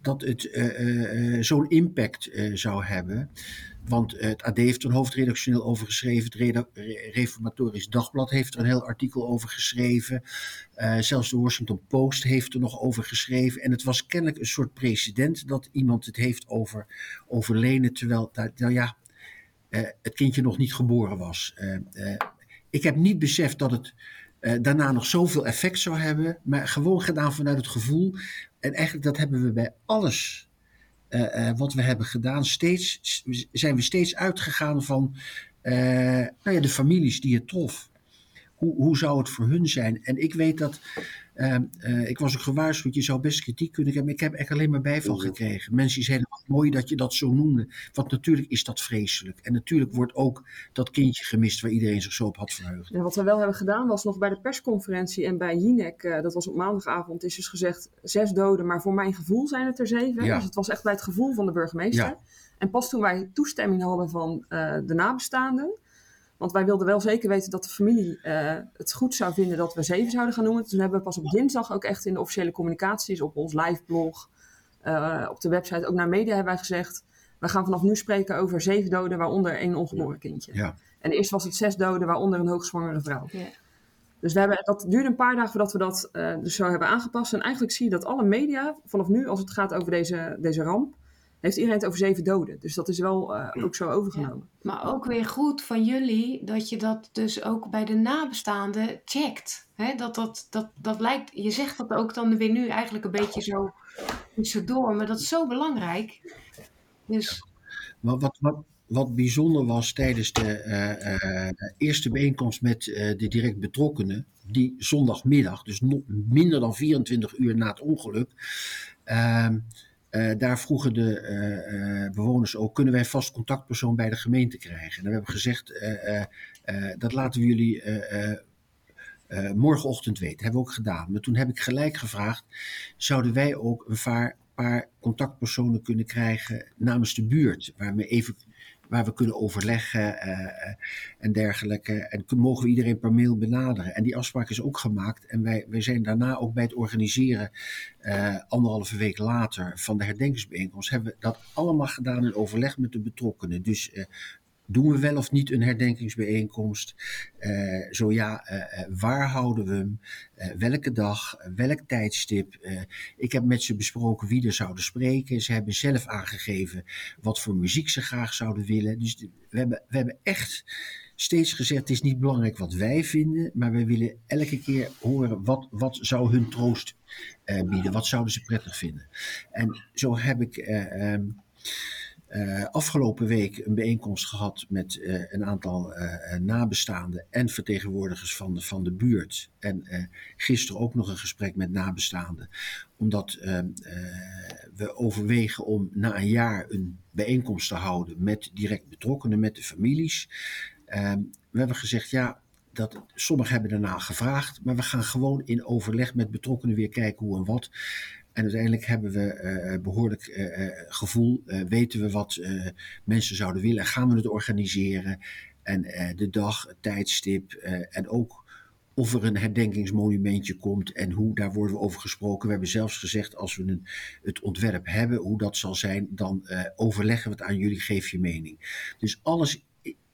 dat het uh, uh, zo'n impact zou hebben. Want het AD heeft er een hoofdredactioneel over geschreven. Het Reformatorisch Dagblad heeft er een heel artikel over geschreven. zelfs de Washington Post heeft er nog over geschreven. En het was kennelijk een soort precedent dat iemand het heeft over, over lenen. Terwijl, nou ja, uh, het kindje nog niet geboren was. Uh, uh, ik heb niet beseft dat het daarna nog zoveel effect zou hebben, maar gewoon gedaan vanuit het gevoel. En eigenlijk dat hebben we bij alles wat we hebben gedaan, steeds, zijn we steeds uitgegaan van nou ja, de families die het trof. Hoe, hoe zou het voor hun zijn? En ik weet dat Ehm, eh, ik was ook gewaarschuwd, je zou best kritiek kunnen hebben. Ik heb echt alleen maar bijval gekregen. Mensen die zeiden, mooi dat je dat zo noemde. Want natuurlijk is dat vreselijk. En natuurlijk wordt ook dat kindje gemist waar iedereen zich zo op had verheugd. Ja, wat we wel hebben gedaan was nog bij de persconferentie en bij Jinek, uh, dat was op maandagavond, is dus gezegd zes doden. Maar voor mijn gevoel zijn het er zeven. Dus het was echt bij het gevoel van de burgemeester. Ja. En pas toen wij toestemming hadden van uh, de nabestaanden, want wij wilden wel zeker weten dat de familie uh, het goed zou vinden dat we zeven zouden gaan noemen. Toen hebben we pas op dinsdag ook echt in de officiële communicaties, op ons live blog, uh, op de website, ook naar media hebben wij gezegd. We gaan vanaf nu spreken over zeven doden, waaronder één ongeboren kindje. Ja. En eerst was het zes doden, waaronder een hoogzwangere vrouw. Ja. Dus we hebben, dat duurde een paar dagen voordat we dat uh, dus zo hebben aangepast. En eigenlijk zie je dat alle media, vanaf nu, als het gaat over deze, deze ramp, heeft iedereen het over zeven doden. Dus dat is wel uh, ook zo overgenomen. Ja. Maar ook weer goed van jullie dat je dat dus ook bij de nabestaanden checkt. He, dat, dat, dat, dat lijkt, je zegt dat ook dan weer nu eigenlijk een beetje zo tussendoor, maar dat is zo belangrijk. Dus... Maar wat, wat, wat bijzonder was tijdens de uh, uh, eerste bijeenkomst met de direct betrokkenen, die zondagmiddag, dus nog minder dan 24 uur na het ongeluk, ehm, uh, daar vroegen de uh, uh, bewoners ook: kunnen wij vast contactpersoon bij de gemeente krijgen? En we hebben gezegd: dat laten we jullie morgenochtend weten. Dat hebben we ook gedaan. Maar toen heb ik gelijk gevraagd: zouden wij ook een paar, paar contactpersonen kunnen krijgen namens de buurt? Waar we even waar we kunnen overleggen uh, en dergelijke. En mogen we iedereen per mail benaderen. En die afspraak is ook gemaakt. En wij, wij zijn daarna ook bij het organiseren, uh, anderhalve week later, van de herdenkingsbijeenkomst, hebben we dat allemaal gedaan in overleg met de betrokkenen. Dus doen we wel of niet een herdenkingsbijeenkomst? Uh, zo ja, uh, waar houden we hem? Welke dag? welk tijdstip? ik heb met ze besproken wie er zouden spreken. Ze hebben zelf aangegeven wat voor muziek ze graag zouden willen. Dus we hebben, we hebben echt steeds gezegd: het is niet belangrijk wat wij vinden, maar we willen elke keer horen wat, wat zou hun troost bieden? Wat zouden ze prettig vinden? En zo heb ik. Um, uh, afgelopen week een bijeenkomst gehad met uh, een aantal uh, nabestaanden en vertegenwoordigers van de, van de buurt. En gisteren ook nog een gesprek met nabestaanden. Omdat we overwegen om na een jaar een bijeenkomst te houden met direct betrokkenen, met de families. we hebben gezegd, ja, dat, sommigen hebben daarna gevraagd, maar we gaan gewoon in overleg met betrokkenen weer kijken hoe en wat. En uiteindelijk hebben we uh, behoorlijk uh, gevoel, weten we wat mensen zouden willen, gaan we het organiseren. En de dag, het tijdstip en ook of er een herdenkingsmonumentje komt en hoe, daar worden we over gesproken. We hebben zelfs gezegd, als we een, het ontwerp hebben, hoe dat zal zijn, dan overleggen we het aan jullie, geef je mening. Dus alles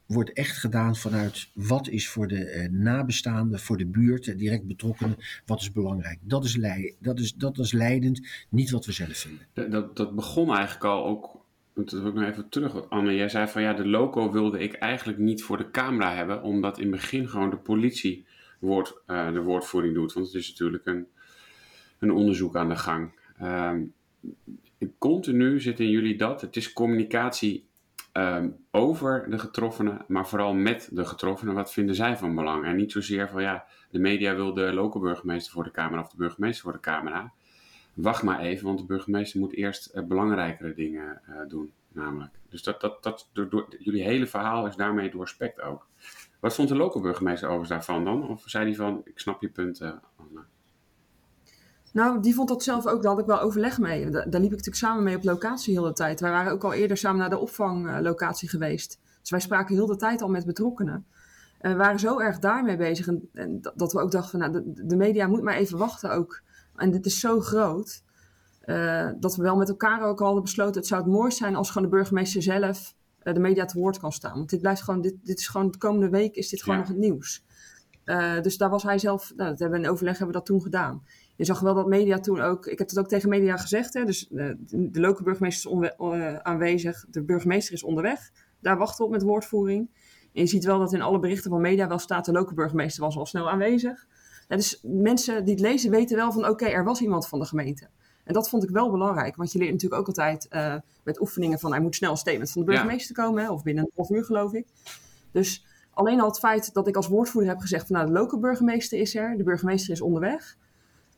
wordt echt gedaan vanuit wat is voor de eh, nabestaanden, voor de buurt, eh, direct betrokkenen, wat is belangrijk. Dat is, dat, is, dat is leidend, niet wat we zelf vinden. Dat, dat begon eigenlijk al ook, dat wil ik nog even terug, Anne, jij zei van ja, de loco wilde ik eigenlijk niet voor de camera hebben, omdat in het begin gewoon de politie uh, de woordvoering doet. Want het is natuurlijk een, een onderzoek aan de gang. Uh, continu zit in jullie dat, het is communicatie um, over de getroffenen, maar vooral met de getroffenen. Wat vinden zij van belang? En niet zozeer van ja, de media wil de lokale burgemeester voor de camera of de burgemeester voor de camera. Wacht maar even, want de burgemeester moet eerst uh, belangrijkere dingen uh, doen, namelijk. Dus dat, dat, dat, door, jullie hele verhaal is daarmee doorspekt ook. Wat vond de lokale burgemeester overigens daarvan dan? Of zei hij van, ik snap je punten, Anne? Nou, die vond dat zelf ook, daar had ik wel overleg mee. Daar, liep ik natuurlijk samen mee op locatie heel de tijd. Wij waren ook al eerder samen naar de opvanglocatie geweest. Dus wij spraken heel de tijd al met betrokkenen. En we waren zo erg daarmee bezig. En, dat we ook dachten van nou, de, media moet maar even wachten ook. En dit is zo groot. Uh, dat we wel met elkaar ook al hadden besloten. Het zou het mooi zijn als gewoon de burgemeester zelf uh, de media te woord kan staan. Want dit blijft gewoon, dit, dit is gewoon de komende week is dit gewoon nog het nieuws. Uh, dus daar was hij zelf, nou, dat hebben we in overleg hebben we dat toen gedaan. Je zag wel dat media toen ook, ik heb het ook tegen media gezegd, hè, dus de, de lokale burgemeester is aanwezig, de burgemeester is onderweg. Daar wachten we op met woordvoering. En je ziet wel dat in alle berichten van media wel staat, de lokale burgemeester was al snel aanwezig. Ja, dus mensen die het lezen weten wel van oké, er was iemand van de gemeente. En dat vond ik wel belangrijk, want je leert natuurlijk ook altijd uh, met oefeningen van er moet snel een statement van de burgemeester komen, hè, of binnen een half uur geloof ik. Dus alleen al het feit dat ik als woordvoerder heb gezegd van nou de lokale burgemeester is er, de burgemeester is onderweg.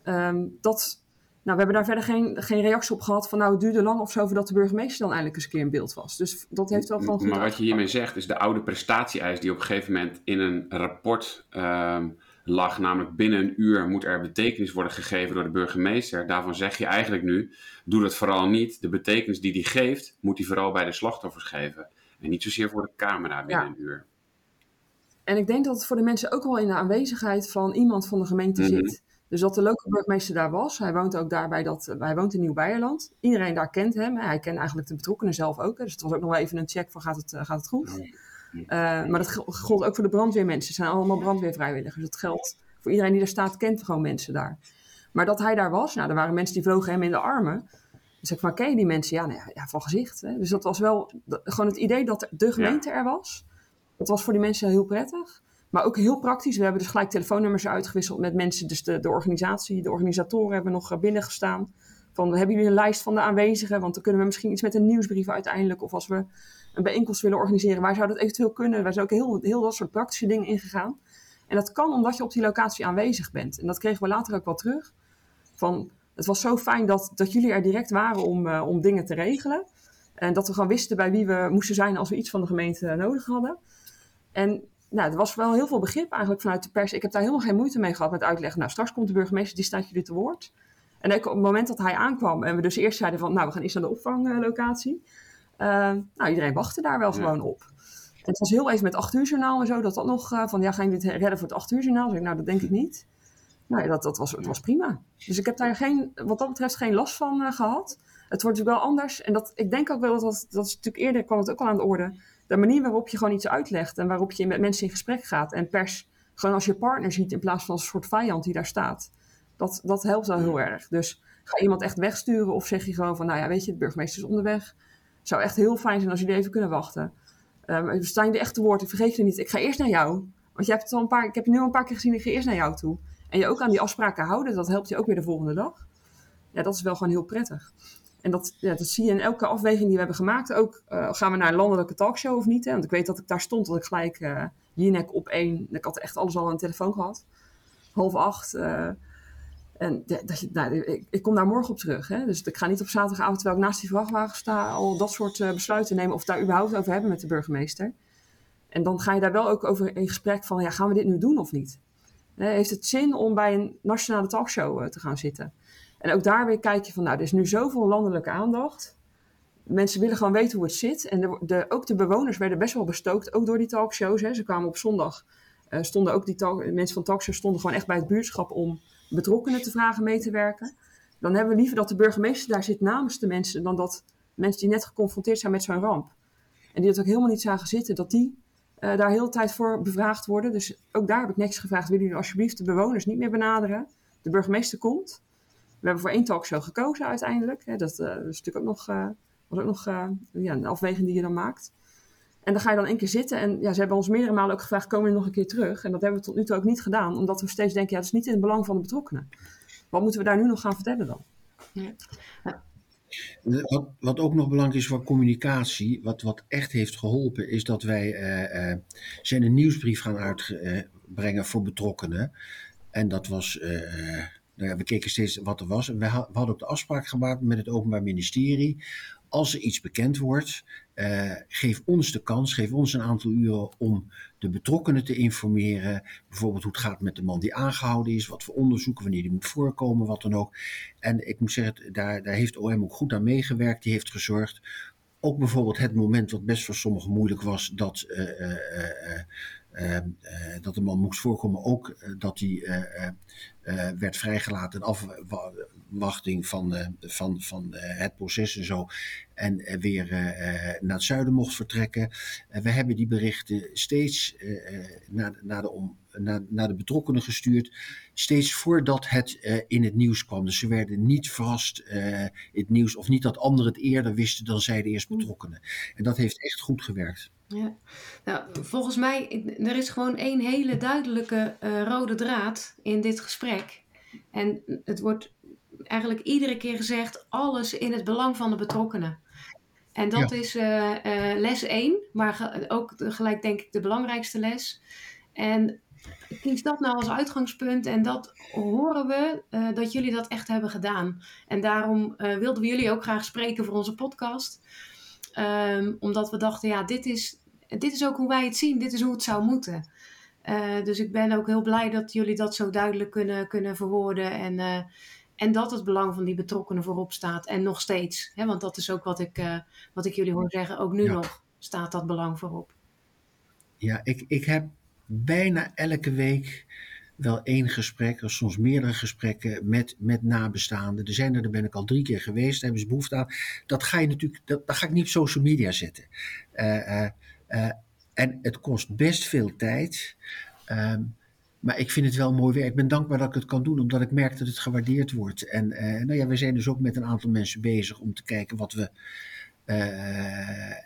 Um, dat, nou, we hebben daar verder geen, geen reactie op gehad van nou het duurde lang of zo voordat de burgemeester dan eindelijk eens een keer in beeld was. Dus dat heeft wel van goed Maar wat je hiermee zegt is de oude prestatie-eis die op een gegeven moment in een rapport um, lag, namelijk binnen een uur moet er betekenis worden gegeven door de burgemeester. Daarvan zeg je eigenlijk nu, doe dat vooral niet. De betekenis die die geeft, moet hij vooral bij de slachtoffers geven. En niet zozeer voor de camera binnen een uur. En ik denk dat het voor de mensen ook wel in de aanwezigheid van iemand van de gemeente mhm. zit. Dus dat de lokale burgemeester daar was. Hij woont ook daarbij dat, hij woont in Nieuw-Beierland. Iedereen daar kent hem. Hij kent eigenlijk de betrokkenen zelf ook. Dus het was ook nog wel even een check van gaat het, gaat het goed. Uh, maar dat geldt ook voor de brandweermensen. Het zijn allemaal brandweervrijwilligers. Dat geldt voor iedereen die daar staat, kent gewoon mensen daar. Maar dat hij daar was, nou, er waren mensen die vlogen hem in de armen. Dus ik van, ken je die mensen? Ja, nou ja, ja van gezicht. Hè? Dus dat was wel gewoon het idee dat de gemeente er was. Dat was voor die mensen heel prettig. Maar ook heel praktisch. We hebben dus gelijk telefoonnummers uitgewisseld met mensen. Dus de, de organisatie, de organisatoren hebben nog binnengestaan. Van, hebben jullie een lijst van de aanwezigen? Want dan kunnen we misschien iets met een nieuwsbrief uiteindelijk. Of als we een bijeenkomst willen organiseren, waar zou dat eventueel kunnen? Wij zijn ook heel, heel dat soort praktische dingen ingegaan. En dat kan omdat je op die locatie aanwezig bent. En dat kregen we later ook wel terug. Van, het was zo fijn dat, dat jullie er direct waren om, uh, om dingen te regelen. En dat we gewoon wisten bij wie we moesten zijn als we iets van de gemeente nodig hadden. En nou, er was wel heel veel begrip eigenlijk vanuit de pers. Ik heb daar helemaal geen moeite mee gehad met uitleggen. Nou, straks komt de burgemeester, die staat jullie te woord. En op het moment dat hij aankwam en we dus eerst zeiden van, nou, we gaan eerst naar de opvanglocatie. Uh, nou, iedereen wachtte daar wel gewoon op. En het was heel even met 8 uur journaal en zo, dat dat nog uh, van, ja, ga je dit redden voor het 8 uur journaal? ik, nou, dat denk ik niet. Nou, dat, dat was, het was prima. Dus ik heb daar geen, wat dat betreft geen last van uh, gehad. Het wordt natuurlijk wel anders. En dat, ik denk ook wel dat dat, dat is natuurlijk eerder kwam het ook al aan de orde de manier waarop je gewoon iets uitlegt en waarop je met mensen in gesprek gaat en pers gewoon als je partner ziet in plaats van als een soort vijand die daar staat. Dat, dat helpt wel heel erg. Dus ga iemand echt wegsturen of zeg je gewoon van, nou ja, weet je, de burgemeester is onderweg. Zou echt heel fijn zijn als jullie even kunnen wachten. Um, we staan de echte woorden, vergeet je niet. Ik ga eerst naar jou. Want je hebt het al een paar, ik heb je nu al een paar keer gezien, ik ga eerst naar jou toe. En je ook aan die afspraken houden, dat helpt je ook weer de volgende dag. Ja, dat is wel gewoon heel prettig. En dat, ja, dat zie je in elke afweging die we hebben gemaakt. Ook uh, gaan we naar een landelijke talkshow of niet. Hè? Want ik weet dat ik daar stond, dat ik gelijk uh, Jinek op één. Ik had echt alles al aan de telefoon gehad. Half acht. Uh, en dat nou, ik, ik, kom daar morgen op terug. Hè? Dus ik ga niet op zaterdagavond, terwijl ik naast die vrachtwagen sta, al dat soort besluiten nemen. Of daar überhaupt over hebben met de burgemeester. En dan ga je daar wel ook over in gesprek van, ja, gaan we dit nu doen of niet? Heeft het zin om bij een nationale talkshow te gaan zitten? En ook daar weer kijk je van, nou, er is nu zoveel landelijke aandacht. Mensen willen gewoon weten hoe het zit. En de, ook de bewoners werden best wel bestookt, ook door die talkshows. Hè. Ze kwamen op zondag, uh, stonden ook die mensen van talkshows stonden gewoon echt bij het buurtschap om betrokkenen te vragen mee te werken. Dan hebben we liever dat de burgemeester daar zit namens de mensen, dan dat mensen die net geconfronteerd zijn met zo'n ramp. En die dat ook helemaal niet zagen zitten, dat die uh, daar heel de tijd voor bevraagd worden. Dus ook daar heb ik niks gevraagd. Willen jullie alsjeblieft de bewoners niet meer benaderen? De burgemeester komt. We hebben voor één talkshow gekozen uiteindelijk. Hè. Dat, uh, is natuurlijk ook nog, uh, was ook nog uh, ja, een afweging die je dan maakt. En dan ga je dan één keer zitten. En ja, ze hebben ons meerdere malen ook gevraagd: komen we nog een keer terug? En dat hebben we tot nu toe ook niet gedaan, omdat we steeds denken: ja, dat is niet in het belang van de betrokkenen. Wat moeten we daar nu nog gaan vertellen dan? Ja. Wat, wat, ook nog belangrijk is voor communicatie, wat, wat echt heeft geholpen, is dat wij uh, uh, zijn een nieuwsbrief gaan uitbrengen voor betrokkenen. En dat was uh, nou ja, we keken steeds wat er was. we, hadden ook de afspraak gemaakt met het Openbaar Ministerie. Als er iets bekend wordt, uh, geef ons de kans, geef ons een aantal uren om de betrokkenen te informeren. Bijvoorbeeld hoe het gaat met de man die aangehouden is, wat voor onderzoeken, wanneer die moet voorkomen, wat dan ook. En ik moet zeggen, daar, daar heeft OM ook goed aan meegewerkt. Die heeft gezorgd ook bijvoorbeeld het moment wat best voor sommigen moeilijk was, dat, dat de man moest voorkomen, ook dat hij werd vrijgelaten in afwachting van, van, van het proces en zo. En weer naar het zuiden mocht vertrekken. we hebben die berichten steeds naar, naar, de om, naar, naar de betrokkenen gestuurd steeds voordat het uh, in het nieuws kwam. Dus ze werden niet verrast uh, in het nieuws, of niet dat anderen het eerder wisten dan zij de eerst hm. betrokkenen. En dat heeft echt goed gewerkt. Ja. Nou, volgens mij, er is gewoon één hele duidelijke uh, rode draad in dit gesprek. En het wordt eigenlijk iedere keer gezegd, alles in het belang van de betrokkenen. En dat ja. is les 1, maar ook gelijk denk ik de belangrijkste les. En kies dat nou als uitgangspunt en dat horen we uh, dat jullie dat echt hebben gedaan. En daarom uh, wilden we jullie ook graag spreken voor onze podcast. Um, omdat we dachten, ja, dit is, dit is ook hoe wij het zien, dit is hoe het zou moeten. Uh, dus ik ben ook heel blij dat jullie dat zo duidelijk kunnen, kunnen verwoorden. En, en dat het belang van die betrokkenen voorop staat. En nog steeds. Hè, want dat is ook wat ik, wat ik jullie hoor zeggen. Ook nu ja. nog staat dat belang voorop. Ja, ik, ik heb bijna elke week wel één gesprek, of soms meerdere gesprekken met, met nabestaanden. Er zijn er, daar ben ik al drie keer geweest, daar hebben ze behoefte aan. Dat ga je natuurlijk, dat, ga ik niet op social media zetten. Uh, uh, uh, en het kost best veel tijd. Um, maar ik vind het wel mooi werk. Ik ben dankbaar dat ik het kan doen, omdat ik merk dat het gewaardeerd wordt. En nou ja, we zijn dus ook met een aantal mensen bezig om te kijken wat we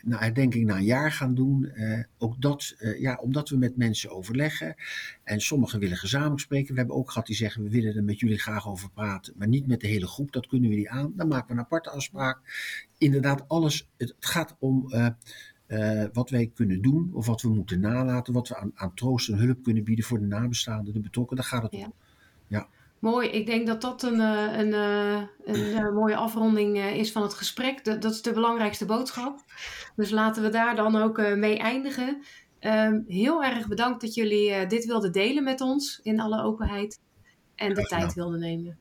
nou, herdenking na een jaar gaan doen. Uh, ook dat, uh, ja, omdat we met mensen overleggen. En sommigen willen gezamenlijk spreken. We hebben ook gehad die zeggen, we willen er met jullie graag over praten. Maar niet met de hele groep, dat kunnen we niet aan. Dan maken we een aparte afspraak. Inderdaad, alles, het gaat om wat wij kunnen doen. Of wat we moeten nalaten. Wat we aan, aan troost en hulp kunnen bieden voor de nabestaanden, de betrokkenen. Daar gaat het ja. om. Ja. Mooi, ik denk dat dat een, eh, een, eh, een, een mooie afronding eh, is van het gesprek. Dat, dat, is de belangrijkste boodschap. Dus laten we daar dan ook mee eindigen. Um, heel erg bedankt dat jullie dit wilden delen met ons in alle openheid. En de tijd wilden nemen.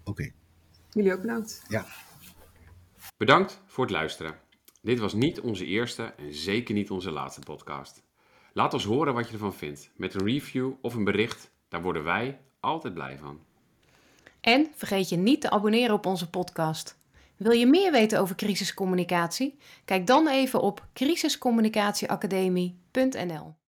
Oké. Okay. Jullie ook bedankt. Ja. Bedankt voor het luisteren. Dit was niet onze eerste en zeker niet onze laatste podcast. Laat ons horen wat je ervan vindt. Met een review of een bericht, daar worden wij altijd blij van. En vergeet je niet te abonneren op onze podcast. Wil je meer weten over crisiscommunicatie? Kijk dan even op crisiscommunicatieacademie.nl.